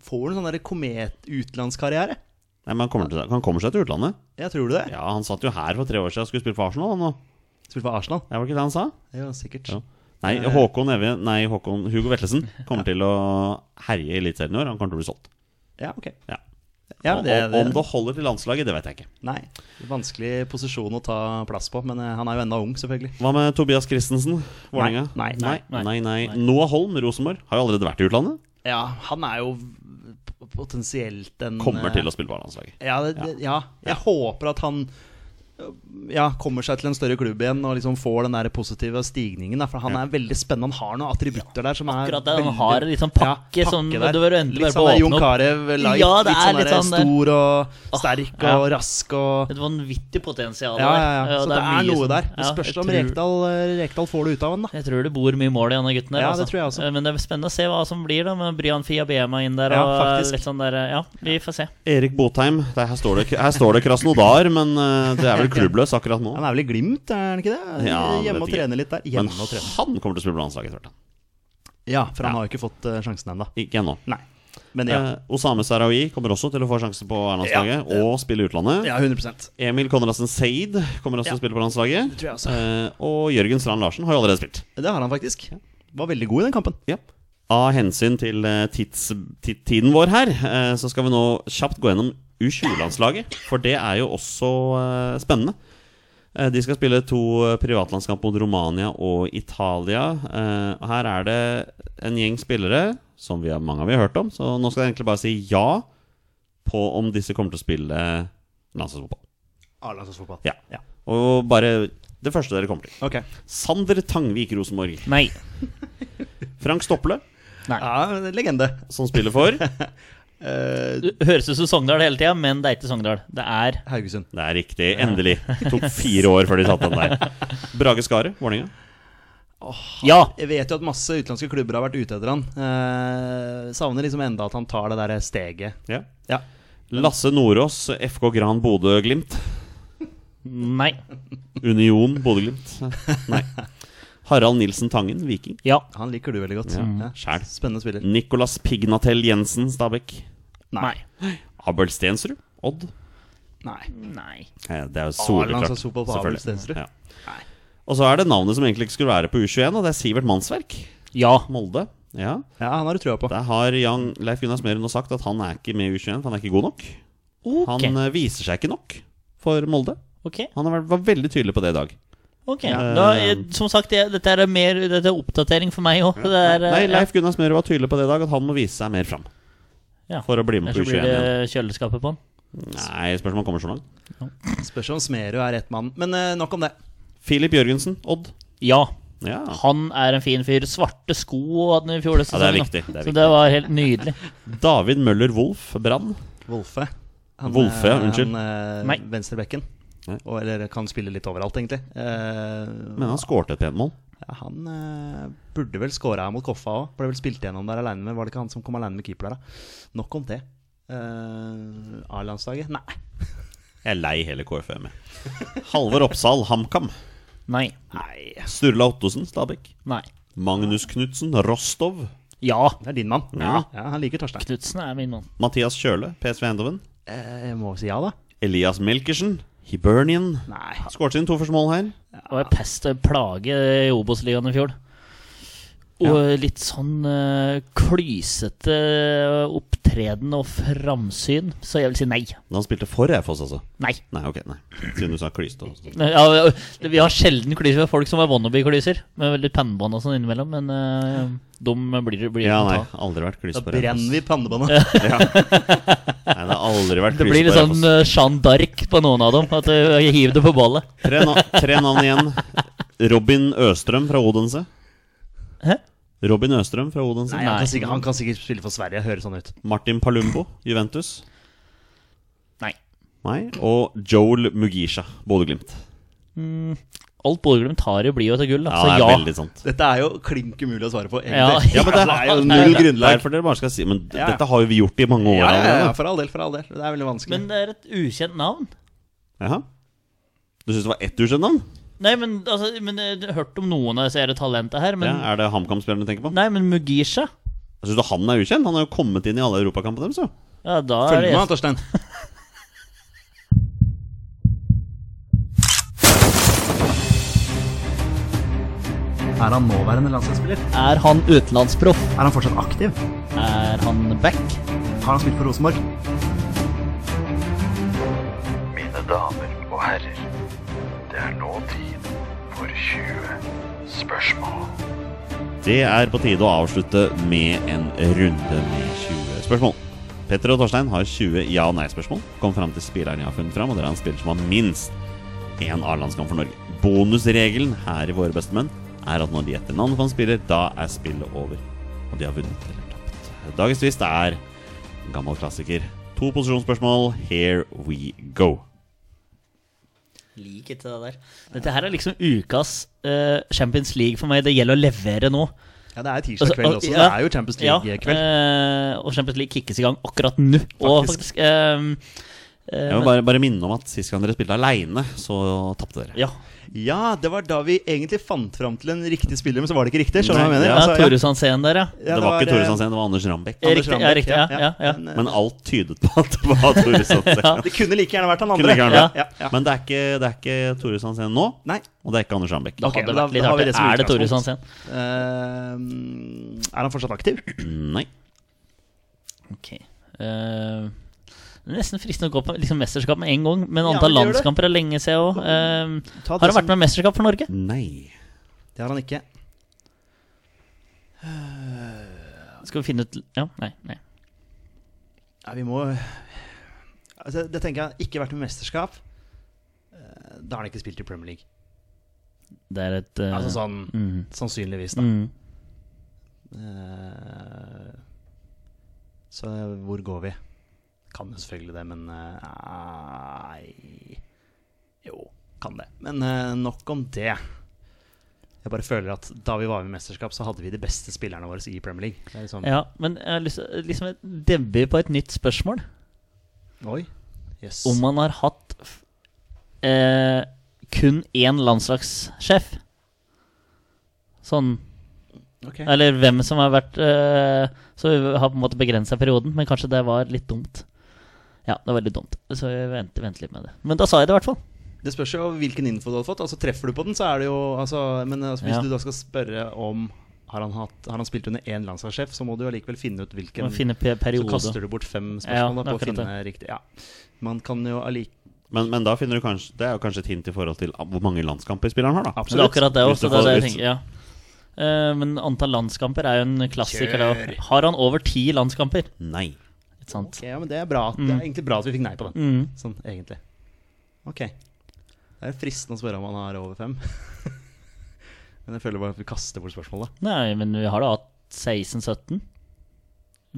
får en sånn komet-utenlandskarriere? Nei, men han kommer, til, han kommer seg til utlandet. Ja, tror du det? Ja, Han satt jo her for tre år siden og skulle spille for Arsenal. Han, nå. Spille for Arsenal? Det var ikke det han sa? Ja, sikkert. Ja. Nei, Håkon Evje, nei, Håkon Hugo Vetlesen kommer til å herje i Eliteserien i år. Han kommer til å bli solgt. Ja, ok. Ja. Ja, det, og Om det holder til landslaget, det vet jeg ikke. Nei, vanskelig posisjon å ta plass på, men eh, han er jo enda ung, selvfølgelig. Hva med Tobias Christensen, Vålerenga? Nei, nei, nei, nei, nei. Noah Holm, Rosenborg, har jo allerede vært i utlandet. Ja, han er jo potensielt en Kommer eh, til å spille på landslaget. Ja, det, det, ja. jeg håper at han ja, kommer seg til en større klubb igjen og liksom får den der positive stigningen. Der, for han Ja. er veldig spennende. Han har noen attributter der som er Akkurat det, han har en litt sånn pakke sånn- der. du bør endelig litt bare sånn Jon. Carew light. Ja, det litt er sånn litt sånn stor og sterk ja. og rask og Et vanvittig potensial Ja, ja, ja. Så det er, er, noe der. Det spørs om tror- Rekdal, eh, Rekdal får det ut av han, da. Jeg tror det bor mye mål i han gutten der. Ja, altså. det tror jeg også. Eh, Men det er spennende å se hva som blir da med Brian Fiabema inn der. Ja, og litt sånn der, Ja, vi får se. Erik Botheim. Her, står det, her står det Krasnodar, men eh, det er vel klubbløs akkurat nå. Han er vel i Glimt, er han ikke det? Ja, Hjemme og trene litt der. Men Hjemme trener. han kommer til å spille på landslaget etter hvert. Ja, for han Ja. har jo ikke fått eh, sjansen ennå. Ikke ennå. Nei. Men ja. Eh, Osame Sarawi kommer også til å få sjanse på landslaget Ja. og spille i utlandet. ja, 100% Emil Konradsen Seid kommer også til å spille på landslaget. Det tror jeg også. Eh, og Jørgen Strand Larsen har jo allerede spilt. Det har han faktisk. Var veldig god i den kampen. Ja. Av hensyn til eh, tids, ti- tiden vår her, eh, så skal vi nå kjapt gå gjennom U20-landslaget. For det er jo også uh, spennende. Uh, de skal spille to eh, privatlandskamp mot Romania og Italia. Uh, og her er det en gjeng spillere som vi har, mange av vi har hørt om. Så nå skal jeg egentlig bare si ja på om disse kommer til å spille landslagsfotball. A-landslagsfotball. Ja. Ja. Og bare det første dere kommer til. Okay. Sander Tangvik Rosenborg. Nei. Frank Stopple, Ja, legende. som spiller for [LAUGHS] Eh, Det høres ut som Sogndal hele tida, men det er ikke Sogndal. Det er Haugesund. Det er riktig. Endelig. Det tok fire år før de satte den der. Brage Skaret, Vålerenga. Ja! Jeg vet jo at masse utenlandske klubber har vært ute etter han. Eh, savner liksom enda at han tar det der steget. Ja. Ja. Lasse Nordås, FK Gran Bodø-Glimt. Nei. Union Bodø-Glimt. Nei. Harald Nilsen Tangen, Viking. Ja. Han liker du veldig godt. Ja, Ja. Spennende spiller. Nicolas Pignatell Jensen, Stabæk. Nei. Abel Stensrud, Odd. Nei. Nei. Det er jo soleklart. selvfølgelig. Stensrud? Ja. Nei. Og så er det navnet som egentlig ikke skulle være på U21, og det er Sivert Mannsverk. Ja. Molde. Ja. Ja, han har du trua på. Der har Jan Leif Gunnar Smøren nå sagt at han er ikke med i U21, for han er ikke god nok. Ok. Han eh, viser seg ikke nok for Molde. ok. Han var veldig tydelig på det i dag. Ok, da, eh, Som sagt, dette er mer Dette er oppdatering for meg òg. Nei, Leif Gunnar Smøre var tydelig på det i dag, at han må vise seg mer fram. Ja. For å bli med på Ellers så blir U21 det kjøleskapet på han? Nei, spørs om han kommer så langt. Spørs om Smerud er rett mann. Men uh, nok om det. Filip Jørgensen, Odd. Ja, Ja. han er en fin fyr. Svarte sko hadde han i fjor. Ja, det er viktig, det er så viktig. det var helt nydelig. [LAUGHS] David Møller Wolff, Brann. Wolfe. Han, Wolfe, ja, eh, unnskyld. Han, uh, eh, venstrebekken. Og, eller kan spille litt overalt, egentlig. Eh, Men han skårte et pent mål. ja, han eh, burde vel skåra mot Koffa òg. Ble vel spilt gjennom der alene med Var det ikke han som kom alene med keeper der, da? Nok om det. Eh, A-landslaget? Nei. [LAUGHS] Jeg er lei hele KFM. jeg. Halvor Oppsal, HamKam. Nei. Nei. Sturla Ottosen, Stabæk. Nei. Magnus Knutsen, Rostov. Ja. Det er din mann. Ja. ja Han liker Torstein. Knutsen er min mann. Mathias Kjøle, PSV Eindhoven. Eh, jeg må si ja, da. Elias Melkersen, Hibernian. Nei. Skåret sine to første mål her. Og var pest og plage i Obos-ligaen i fjor. Og litt sånn uh, klysete opptreden og framsyn, så jeg vil si nei. Da han spilte for Raufoss, altså. Nei. Nei, ok, nei. Siden du sa klysete. Ja, vi har sjelden klyser med folk som er wannabe-klyser, med litt pannebånd og sånn innimellom, men uh, de blir, blir Ja, nei. Aldri vært klys på Raufoss. Da brenner vi pannebåndet. [LAUGHS] Ja. Nei, det har aldri vært Det blir litt sånn Raufoss. uh, Jeanne d'Arc på noen av dem, at jeg hiver det på ballet. Tre, na tre navn igjen. Robin Østrøm fra Odense. Hæ? Robin Østrøm fra Odense. Nei, han, kan sikkert, han kan sikkert spille for Sverige. Høres sånn ut. Martin Palumbo, Juventus. Nei. Nei. Og Joel Mugisha, Bodø-Glimt. Alt Bodø-Glimt har i blir jo til gull, da. Ja, det er ja. veldig sant. Dette er jo klink umulig å svare på, Ja, egentlig. Ja, men det, [LAUGHS] det er jo null grunnlag. Derfor dere bare skal si Men Ja. dette har jo vi gjort i mange år Ja, ja, ja, for all del, for all del. Det er veldig vanskelig. Men det er et ukjent navn. Jaha. Du syns det var ett ukjent navn? Nei, men, altså, men jeg har hørt om noen av disse talentene her, men Ja, er det HamKam-spilleren du tenker på? Nei, men Mugisha Jeg synes du han er ukjent? Han har jo kommet inn i alle europakampene deres. jo. Ja, da er Følg det med, Torstein. [LAUGHS] Er han nåværende landslagsspiller? Er han utenlandsproff? Er han fortsatt aktiv? Er han back? Har han spilt for Rosenborg? Det er på tide å avslutte med en runde med 20 spørsmål. Petter og Torstein har 20 ja- og nei-spørsmål. Kom fram til spilleren jeg har funnet fram, og dere er en spiller som har minst én A-landskamp for Norge. Bonusregelen her i Våre beste menn er at når de gjetter navnet på en spiller, da er spillet over. Og de har vunnet eller tapt. Dagens twist er gammel klassiker. To posisjonsspørsmål. Here we go. Lik ikke det der. Dette her er liksom ukas eh, Champions League for meg. Det gjelder å levere nå. Ja, det er tirsdag kveld også. ja, Det er jo Champions League-kveld. Ja, eh, og Champions League kickes i gang akkurat nå. Og Faktisk. faktisk eh, eh, Jeg vil bare, bare minne om at sist gang dere spilte aleine, så tapte dere. Ja, Ja, det var da vi egentlig fant fram til en riktig spiller, men så var det ikke riktig. Skjønner du hva jeg mener? ja, Altså, Tore Sandsén der, ja. ja, det var ikke Tore eh, Sandsén, det var Anders Rambekk. Anders Riktig, ja, riktig, ja, ja, ja. Men, eh, Men alt tydet på at det var [LAUGHS] Tore Sandsén. Det kunne like gjerne vært han andre. vært. Ja, ja. Men det er ikke, det er ikke Tore Sandsén nå, Nei. og det er ikke Anders Rambekk. Okay, Ok, da- da har vi det Er det Tore. Sandsén? Uh, er han fortsatt aktiv? Nei. Ok. Eh, det er nesten fristende å gå på liksom, mesterskap med en gang, men antall men landskamper er lenge siden òg. Uh, har han vært med i mesterskap for Norge? Nei. Det har han ikke. Skal vi finne ut Ja, nei. nei. Ja, vi må altså, Det tenker jeg ikke vært med mesterskap. Eh, Da har han ikke spilt i Premier League. Det er et uh, Altså sånn mm, Sannsynligvis, da. mm. Uh, så hvor går vi? Kan jo selvfølgelig det, men eh, Nei Jo, kan det. Men eh, nok om det. Jeg bare føler at da vi var med i mesterskap, så hadde vi de beste spillerne våre i Premier League. Det liksom, Ja, men jeg har lyst til liksom debut på et nytt spørsmål. Oi. Yes. Om man har hatt eh, kun én landslagssjef. Sånn okay. Eller hvem som har vært eh, Så vi har på en måte begrensa perioden, men kanskje det var litt dumt. Ja, det var litt dumt. Så jeg venter, venter litt med det. Men da sa jeg det i hvert fall. Det spørs jo hvilken info du hadde fått. Altså Treffer du på den, så er det jo altså, Men altså, hvis Ja. du da skal spørre om har han, hatt, har han spilt under én landslagssjef, så må du allikevel finne ut hvilken finne Så kaster du bort fem Ja, spørsmål da, er på å finne finne riktig. Ja. Man kan jo allik... Men, men da finner du kanskje Det er jo kanskje et hint i forhold til hvor mange landskamper spilleren har, da. Absolutt. det er akkurat det også. Det er det jeg tenker, ja. Eh, men antall landskamper er jo en klassiker. Da. Har han over ti landskamper? Nei. Ikke sant? Ok, ja, men det er bra. Det er egentlig bra at vi fikk nei på den. Mm. Sånn egentlig. Ok. Det er fristende å spørre om han har over fem. [LAUGHS] men jeg føler bare at vi kaster bort spørsmålet. Nei, men vi har da hatt 16-17.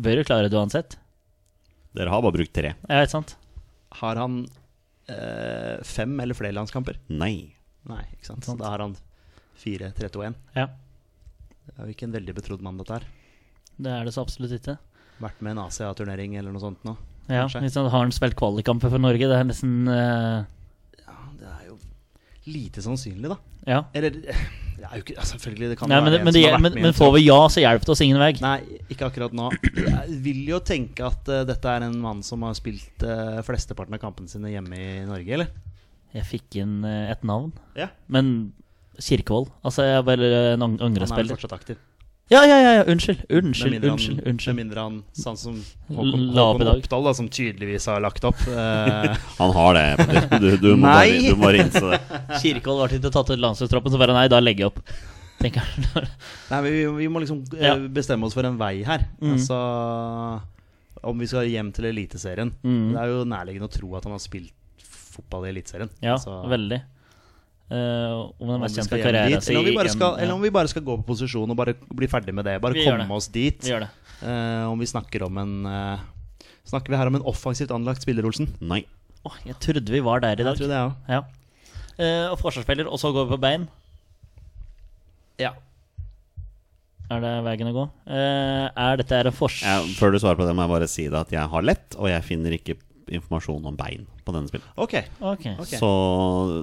Bør jo klare det uansett. Dere har bare brukt tre. Ja, ikke sant? Har han eh, fem eller flere landskamper? Nei. Nei, ikke sant. Så Da har han fire, tre, to, én. Ja. Det er jo ikke en veldig betrodd mann, dette her. Det er det så absolutt ikke. Vært med i en Asia-turnering eller noe sånt nå. Ja, hvis han? Har han spilt kvalikkamper for Norge? Det er nesten uh... Ja, det er jo lite sannsynlig, da. Ja. Eller det er jo ikke Selvfølgelig, det kan Nei, men, være en men, som har vært men, med men får vi ja, så hjelper det oss ingen vei. Nei, ikke akkurat nå. Jeg vil jo tenke at uh, dette er en mann som har spilt uh, flesteparten av kampene sine hjemme i Norge, eller? Jeg fikk inn et navn. Ja. Men Kirkevold. Altså, jeg er bare en angrespiller. Han er fortsatt aktiv. Ja, ja, ja, ja, unnskyld. Med Unnskyld, mindre unnskyld. han, unnskyld. Med mindre han, sånn som Håkon. Oppdal, da, som tydeligvis har lagt opp. eh, [LAUGHS] Han har det. Du, du, må, Nei. bare, du må bare innse det. [LAUGHS] Kirkevold til å ta ut landslagstroppen, så bare nei, da legger jeg opp. Tenker jeg. nei, men vi, vi må liksom eh, Ja. bestemme oss for en vei her. Mm. Altså Om vi skal hjem til Eliteserien. Mm. Det er jo nærliggende å tro at han har spilt fotball i Eliteserien. Ja, Altså, veldig. Eh, om den mest vi kjente karrieren dit, eller om, vi bare skal, eller om vi bare skal gå på posisjon og bare bli ferdig med det. Bare Vi komme det. oss dit. Vi gjør det. Eh, om vi snakker om en uh, Snakker vi her om en offensivt anlagt spiller, Olsen? Nei. Oh, jeg trodde vi var der i dag. Jeg tror det, ja. Ja. Eh, og forsvarsspiller, og så går vi på bein. ja. Er det veien å gå? Eh, er dette her en fors... Jeg, før du svarer på det, må jeg bare si det at jeg har lett, og jeg finner ikke informasjon om bein på denne spillet. Ok. Ok. Ok. Så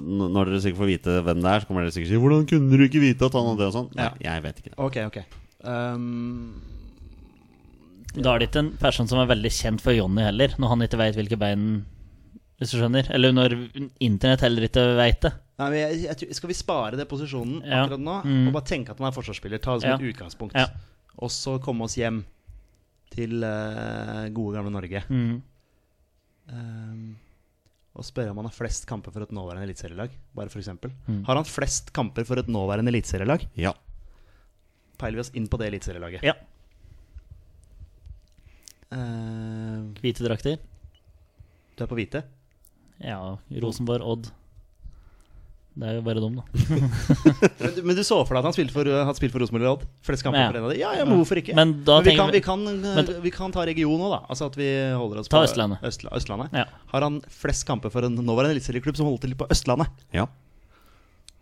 når dere sikkert får vite hvem det er, så kommer dere sikkert si 'Hvordan kunne du ikke vite at han hadde det?' og sånn. Nei, jeg vet ikke det. Ok, ok. Um, Da er det ikke en person som er veldig kjent for Jonny heller, når han ikke veit hvilke bein Hvis du skjønner? Eller når internett heller ikke veit det. nei, men jeg, jeg, skal vi spare det posisjonen Ja. akkurat nå? Mm. Og bare tenke at han er forsvarsspiller? Ta det som Ja. et utgangspunkt. Ja. Og så komme oss hjem til uh, gode, gamle Norge. Mm. Um, og spørre om han har flest kamper for et nåværende eliteserielag. Bare for eksempel. Mm. Har han flest kamper for et nåværende eliteserielag? Ja. Peiler vi oss inn på det eliteserielaget. Ja. Uh, Hvite drakter. du er på hvite? Ja, Rosenborg, Odd. Det er jo bare dum, da. [LAUGHS] Men, du- men du så for deg at han spilte for, hadde spilt for Rosenborg eller Odd? Flest kamper Ja. for en av de? Ja, ja, men hvorfor ikke? Men da vi, kan, vi- kan, Men- vi kan ta region òg, da. Altså at vi holder oss Ta på Østlandet. Østla, Østlandet. Ja. Har han flest kamper for en nåværende eliteserieklubb som holder til på Østlandet? ja.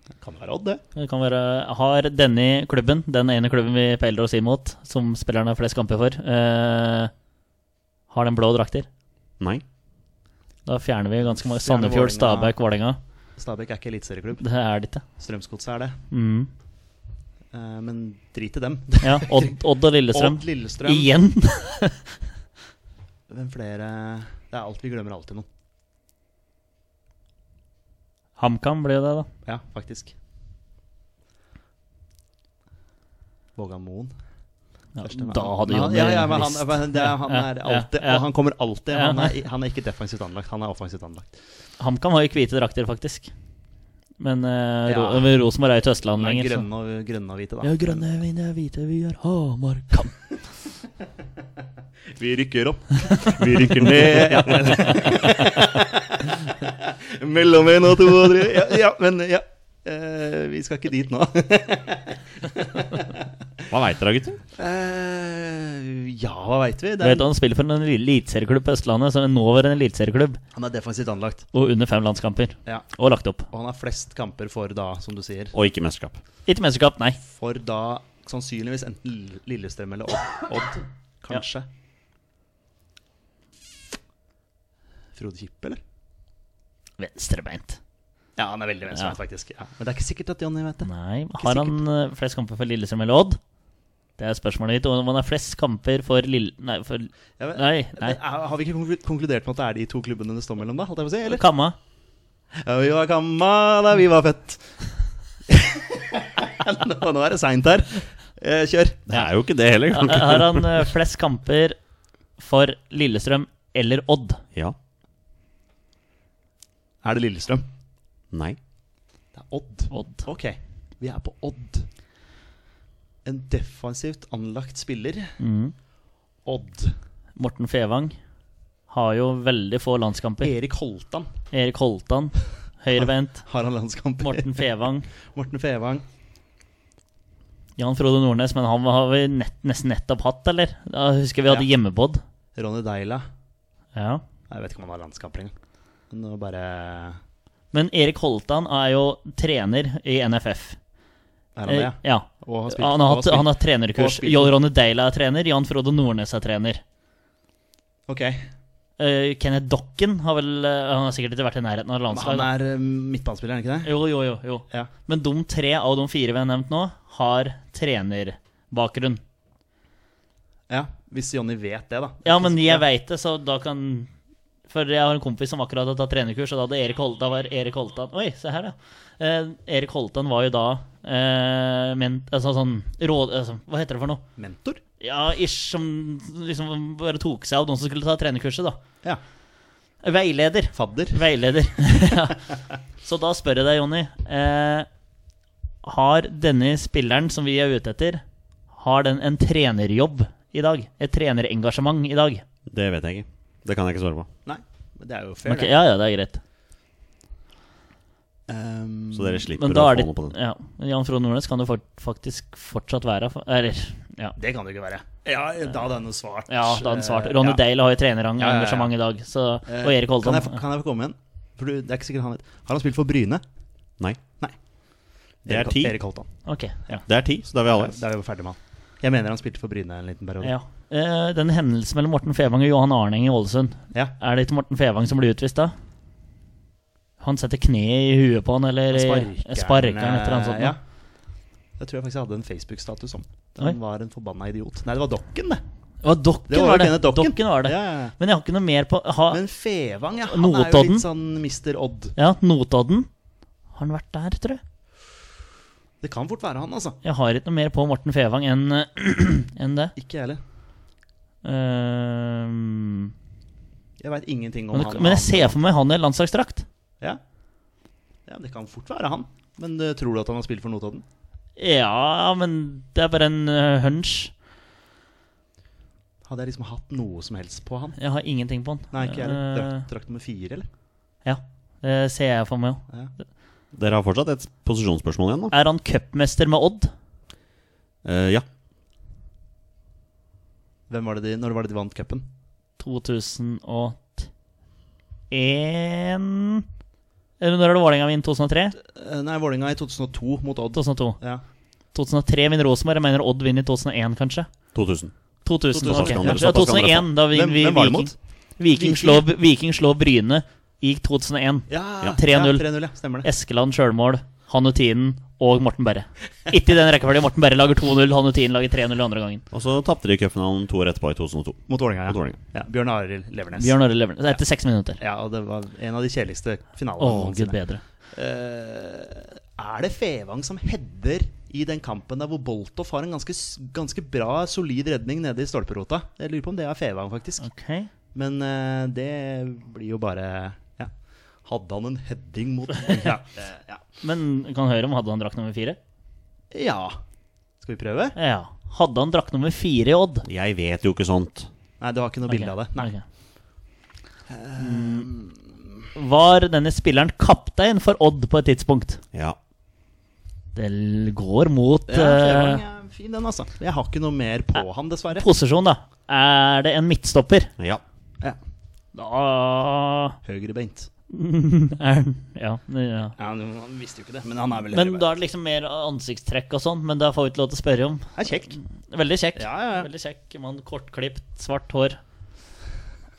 Det Kan være Odd, det. Det kan være Har denne klubben, den ene klubben vi peiler oss imot, som spillerne har flest kamper for, uh, har den blå drakter? Nei. Da fjerner vi ganske mange. Sandefjord, Stabæk, Vålerenga. Stabæk er ikke eliteserieklubb. Det er det ikke. Strømsgodset er det. Mm. Uh, men drit i dem. Ja, Odd, Odd og Lillestrøm. Odd, Lillestrøm. Igjen! [LAUGHS] Hvem flere Det er alt vi glemmer alltid noen. HamKam blir det, da. Ja, faktisk. Vågan Moen. Ja, da hadde Jonny ja, ja, men han, men det, han er alltid han kommer alltid. Han er, han er ikke defensivt anlagt, han er offensivt anlagt. HamKam har jo hvite drakter, faktisk. Men uh, Ja. Ro Rosenborg er jo til Østlandet er lenger. så- grønne og, grønne og hvite, da. Ja, grønne, og hvite, vi er Hamarkam. [LAUGHS] Vi rykker opp, vi rykker ned [LAUGHS] ja. [LAUGHS] Mellom en og to og tre. Ja, ja men ja. Eh, vi skal ikke dit nå. [LAUGHS] Hva veit dere, gutter? Uh, ja, hva veit vi? Det vet du, Han spiller for en eliteserieklubb på Østlandet, som er nåværende eliteserieklubb, han er defensivt anlagt. og under fem landskamper. Ja. Og lagt opp. Og han har flest kamper for da, som du sier, Og ikke mesterskap. Ikke mesterskap, nei. for da sannsynligvis enten Lillestrøm eller Odd. Kanskje. kanskje. Frode Kippe, eller? Venstrebeint. Ja, han er veldig venstrebeint, faktisk. Ja. Men det er ikke sikkert at Jonny vet det. Nei, Har han eh, flest kamper for Lillestrøm eller Odd? Det er spørsmålet ditt. Om han har flest kamper for Lille... Nei, for Ja, men- Nei, nei. Men, er- Har vi ikke konkludert med at det er de to klubbene det står mellom, da? Holdt jeg på å si, eller? Kamma. Ja, vi var kamma da vi var født. [LAUGHS] nå, nå er det seint her. Eh, kjør. Det er jo ikke det heller. kan Har han eh, flest kamper for Lillestrøm eller Odd? Ja. Er det Lillestrøm? Nei. Det er Odd. Odd. Ok, vi er på Odd. En defensivt anlagt spiller. Mm. Odd. Morten Fevang har jo veldig få landskamper. Erik Holtan. Erik Holtan, høyrevendt. Har han landskamper? Morten Fevang. [LAUGHS] Morten Fevang. Jan Frode Nordnes, men han har vi nett, nesten nettopp hatt, eller? Da husker vi hadde Ja. hjemmepod. Ronny Deila. Ja. Jeg vet ikke om han har landskamper engang. Nå bare Men Erik Holtan er jo trener i NFF. Er han det? Eh, ja. Og har spilt- Han har hatt, han har trenerkurs. Joll Ronny Deila er trener, Jan Frode Nordnes er trener. Ok. Eh, Kenneth Dokken har vel eh, Han har sikkert ikke vært i nærheten av landslaget. han er eh, midtbanespiller, er han ikke det? Jo, jo, jo, jo. Ja. Men de tre av de fire vi har nevnt nå, har trenerbakgrunn. ja. Hvis Jonny vet det, da. Ja, men jeg veit det, så da kan For jeg har en kompis som akkurat har tatt trenerkurs, og da, hadde Erik Holt, da var Erik Holtan Oi, se her, ja. Eh, Erik Holtan var jo da eh, men, altså, sånn råd... Altså, hva heter det for noe? Mentor? Ja, ish, som liksom bare tok seg av noen som skulle ta trenerkurset, da. Ja. Veileder. Fadder. Veileder. [LAUGHS] ja. Så da spør jeg deg, Jonny. Eh, har denne spilleren som vi er ute etter, har den en trenerjobb i dag? Et trenerengasjement i dag? Det vet jeg ikke. Det kan jeg ikke svare på. Nei, men det er jo fair, Ok, ja, ja, det er greit. Um, Så dere slipper å få noe på den. ja, men Jan Frode Nordnes kan jo for, faktisk fortsatt være Eller, ja. Det kan det ikke være. Ja, da hadde han svart. Ja, da hadde han svart. Eh, Ronny ja. Dale har jo Ja, ja, ja. i dag. Så, Eh, og Erik Kan Holtan. jeg, kan jeg få komme igjen? For du, det er ikke sikkert han vet. Har han spilt for Bryne? Nei. Nei. Det er Erik- ti. Erik Holtan. Okay, ja. Det er ti, så da er vi alle. Da er vi ferdig med han. Jeg mener han spilte for Bryne en liten periode. ja. Eh, den hendelsen mellom Morten Fevang og Johan Arneng i Ålesund, Ja. er det ikke Morten Fevang som blir utvist da? Han setter kneet i huet på han, eller sparker, sparker han etter han sånt. ja. nå. Det tror jeg faktisk jeg hadde en Facebook-status om. Oi. Han var en forbanna idiot. Nei, det var Dokken, det. Det var Dokken, Det var var det. Dokken. Dokken var det. Ja, ja, ja. Men jeg har ikke noe mer på ha, Men Fevang, ja. Han er jo litt sånn Mr. Odd. Ja, Notodden. Har han vært der, tror jeg? Det kan fort være han, altså. Jeg har ikke noe mer på Morten Fevang enn [CLEARS THROAT] en det. Ikke jeg heller. Ehm, Jeg veit ingenting om men, han. men jeg ser for meg han i landslagsdrakt. Ja. ja, det kan fort være han. Men uh, tror du at han har spilt for Notodden? Ja, men det er bare en uh, hunch. Hadde jeg liksom hatt noe som helst på han? Jeg har ingenting på han. Nei, ikke jeg heller. Eh, Drakt, drakt nummer fire, eller? ja, det ser jeg for meg òg. Ja. Dere har fortsatt et posisjonsspørsmål igjen, da. Er han cupmester med Odd? Uh, ja. Hvem var det de, når var det de vant cupen? 2001 Eller når er det Vålerenga vinner? 2003? Eh, Nei, Vålinga i 2002 mot Odd. 2002. Ja. 2003 vinner Rosenborg. Jeg mener Odd vinner i 2001, kanskje. 2000. 2000, 2000 okay. kanskje, Ja, såpass kan dere 2001, da Hvem- vinner vi hvem var det Viking. mot? Viking Viking? slår, Viking slår Bryne i 2001. Ja, Ja. 3-0. Ja, ja. Eskeland sjølmål, Hanne Tinen og Morten Berre. Ikke i den rekkefølgen. Morten Berre lager 2-0, Hanutinen lager 3-0 andre gangen. Og så tapte de i cupfinalen to år etterpå, i 2002. Mot Vålerenga, ja. Ja. Bjørn Arild Levernes. Bjørn Arild Levernes, er etter seks minutter. Ja, og det var en av de kjedeligste finalene Åh, gud bedre. Uh, er det Fevang som header i den kampen der hvor Boltoff har en ganske, ganske bra, solid redning nede i stolperota? Jeg lurer på om det er Fevang, faktisk. Ok. Men uh, det blir jo bare. Hadde han en heading mot [LAUGHS] Ja. ja. Men kan høre om hadde han drakt nummer fire? ja. Skal vi prøve? Ja. Hadde han drakt nummer fire i Odd? Jeg vet jo ikke sånt. Nei, du har ikke noe bilde av det? Nei. Okay. Mm. Var denne spilleren kaptein for Odd på et tidspunkt? Ja. Det går mot Ja, eh, er fin, den, altså. Jeg har ikke noe mer på han, dessverre. posisjon, da. Er det en midtstopper? Ja. Ja. Da Høyrebeint. [LAUGHS] Ja. ja. Ja, han visste jo ikke det, men han er vel Men da er det liksom mer ansiktstrekk og sånn, men det får vi ikke lov til å spørre om. Er kjekk. Veldig kjekk. Ja, ja, ja. Veldig kjekk mann. Kortklipt, svart hår.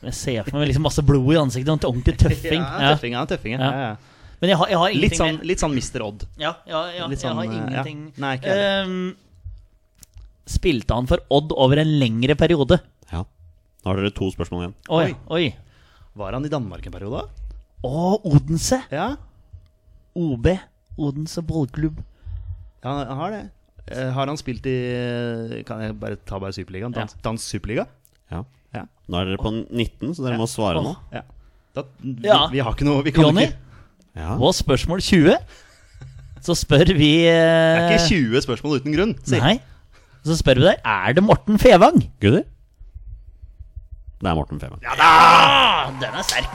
Jeg ser for meg liksom masse blod i ansiktet. En ordentlig tøffing. [LAUGHS] Ja, tøffing, ja, tøffing, ja. Ja. ja. ja. Men jeg har, jeg har Litt sånn, mer. litt sånn Mr. Odd. Ja, ja, ja litt jeg har sånn, ja. ingenting Nei, ikke Ehm, Spilte han for Odd over en lengre periode? ja. Nå har dere to spørsmål igjen. Oi, Oi. oi. Var han i Danmark en periode? Å, Odense! Ja, OB. Odense ballklubb. ja han, har det. Eh, har han spilt i Kan jeg bare ta bare Superligaen? Dans, Dansk Superliga? Ja. Ja. Nå er dere på 19, så dere må svare nå. ja. Da, vi, Ja. vi har ikke noe vi kan Jonny? ikke Ja. på spørsmål 20 så spør vi Det er eh, ikke 20 spørsmål uten grunn. Si. Nei. Så spør vi deg Er det Morten Fevang. Gutter? Det er Morten Fevang Ja da den er sterk.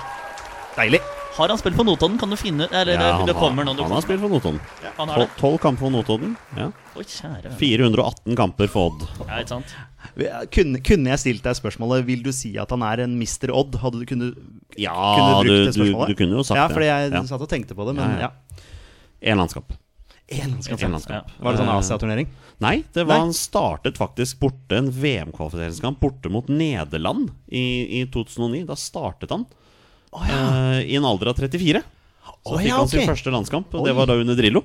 Deilig. Har han spilt på Notodden? Kan du finne Eller Ja, han, det kommer noen han har spilt for Notodden. Han har det. Tol- Tolv kamper for Notodden. Ja. Oi, kjære 418 kamper for Odd. Ja, ikke sant? Kunne, kunne jeg stilt deg spørsmålet Vil du si at han er en Mr. Odd? Hadde du kunne, Ja, kunne du, brukt det du, spørsmålet? du kunne jo sagt ja, fordi jeg Ja. satt og tenkte på det, men Ja, ja. En landskap. En landskap. En landskamp. Var det sånn Eh, Asia-turnering? Nei, det var, Nei. han startet faktisk borte en VM-kvalifiseringskamp borte mot Nederland i, i 2009. Da startet han eh, i en alder av 34. Så Å, fikk ja, han sin første landskamp, og Oi. det var da under Drillo.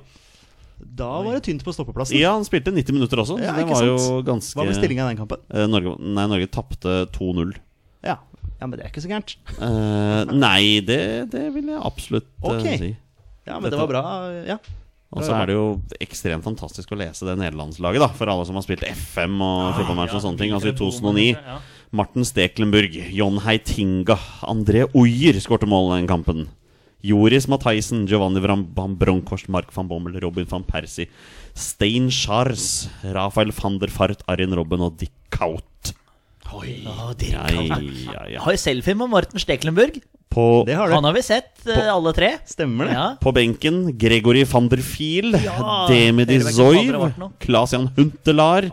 Da var det tynt på stoppeplassen. Ja, han spilte 90 minutter også, Ja, det var jo ganske Hva ble stillinga i den kampen? Uh, Norge, nei, Norge tapte 2-0. Ja. ja, men det er ikke så gærent. Uh, nei, det, det vil jeg absolutt okay. Ok. si. Ja, men det var bra. Ja. Og så er det jo ekstremt fantastisk å lese det nederlandslaget, da. For alle som har spilt FM og fotballmatch og sånne ting. Altså i 2009. Martin Steklenburg, John Heitinga, André Oyer skårte mål i den kampen. Joris Matheisen, Giovanni Van Bronckhorst, Mark van Bommel, Robin van Persie, Stein Schars, Rafael van der Fart, Arjen Robben og Dick Kaut. Oi, Ja, Kaut. ja, ja. ja. har jo selfie med Morten Steklenburg. På, Det har du. Han har vi sett, på, alle tre. Stemmer det. Ja. på benken Gregory van der Fiel, Ja, Demi de Zoiv, vært nå. Claes-Jan Huntelaar,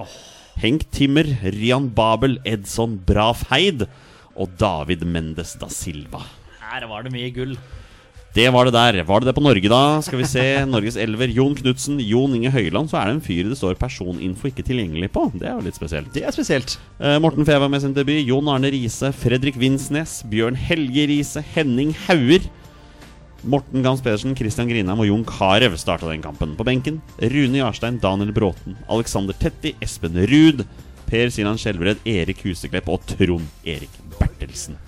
Henk Timmer, Rian Babel, Edson Brafheid og David Mendes da Silva. Her var det mye gull. Det var det der. Var det det på Norge, da? Skal vi se. Norges elver. Jon Knutsen, Jon Inge Høyland. Så er det en fyr det står personinfo ikke tilgjengelig på. Det er jo litt spesielt. Det er spesielt. Eh, Morten Feva med sin debut. Jon Arne Riise. Fredrik Vinsnes. Bjørn Helge Riise. Henning Hauger. Morten Gams Pedersen, Christian Grinheim og Jon Carew starta den kampen. På benken Rune Jarstein, Daniel Bråten, Alexander Tetti, Espen Ruud, Per Sinan Skjelbred, Erik Huseklepp og Trond Erik Bertelsen.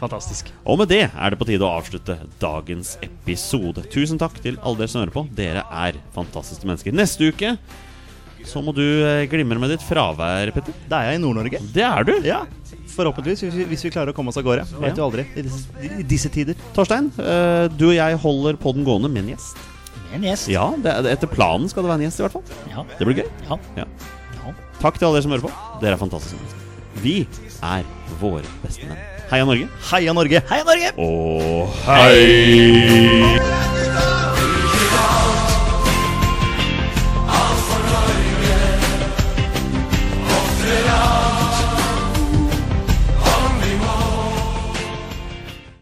Fantastisk. Og med det er det på tide å avslutte dagens episode. Tusen takk til alle dere som hører på. Dere er fantastiske mennesker. Neste uke så må du eh, glimre med ditt fravær, Petter. Da er jeg i Nord-Norge. Det er du. Ja, forhåpentligvis, hvis vi, hvis vi klarer å komme oss av gårde. Vet jo aldri i disse, i disse tider. Torstein, uh, du og jeg holder podden gående med en gjest. Med en gjest. Ja, det, er- etter planen skal det være en gjest, i hvert fall. Ja. Det blir gøy. Ja. Ja. Ja. Takk til alle dere som hører på. Dere er fantastiske mennesker. Vi er våre beste venn. Heia Norge. Heia Norge! Hei, Norge! Og hei!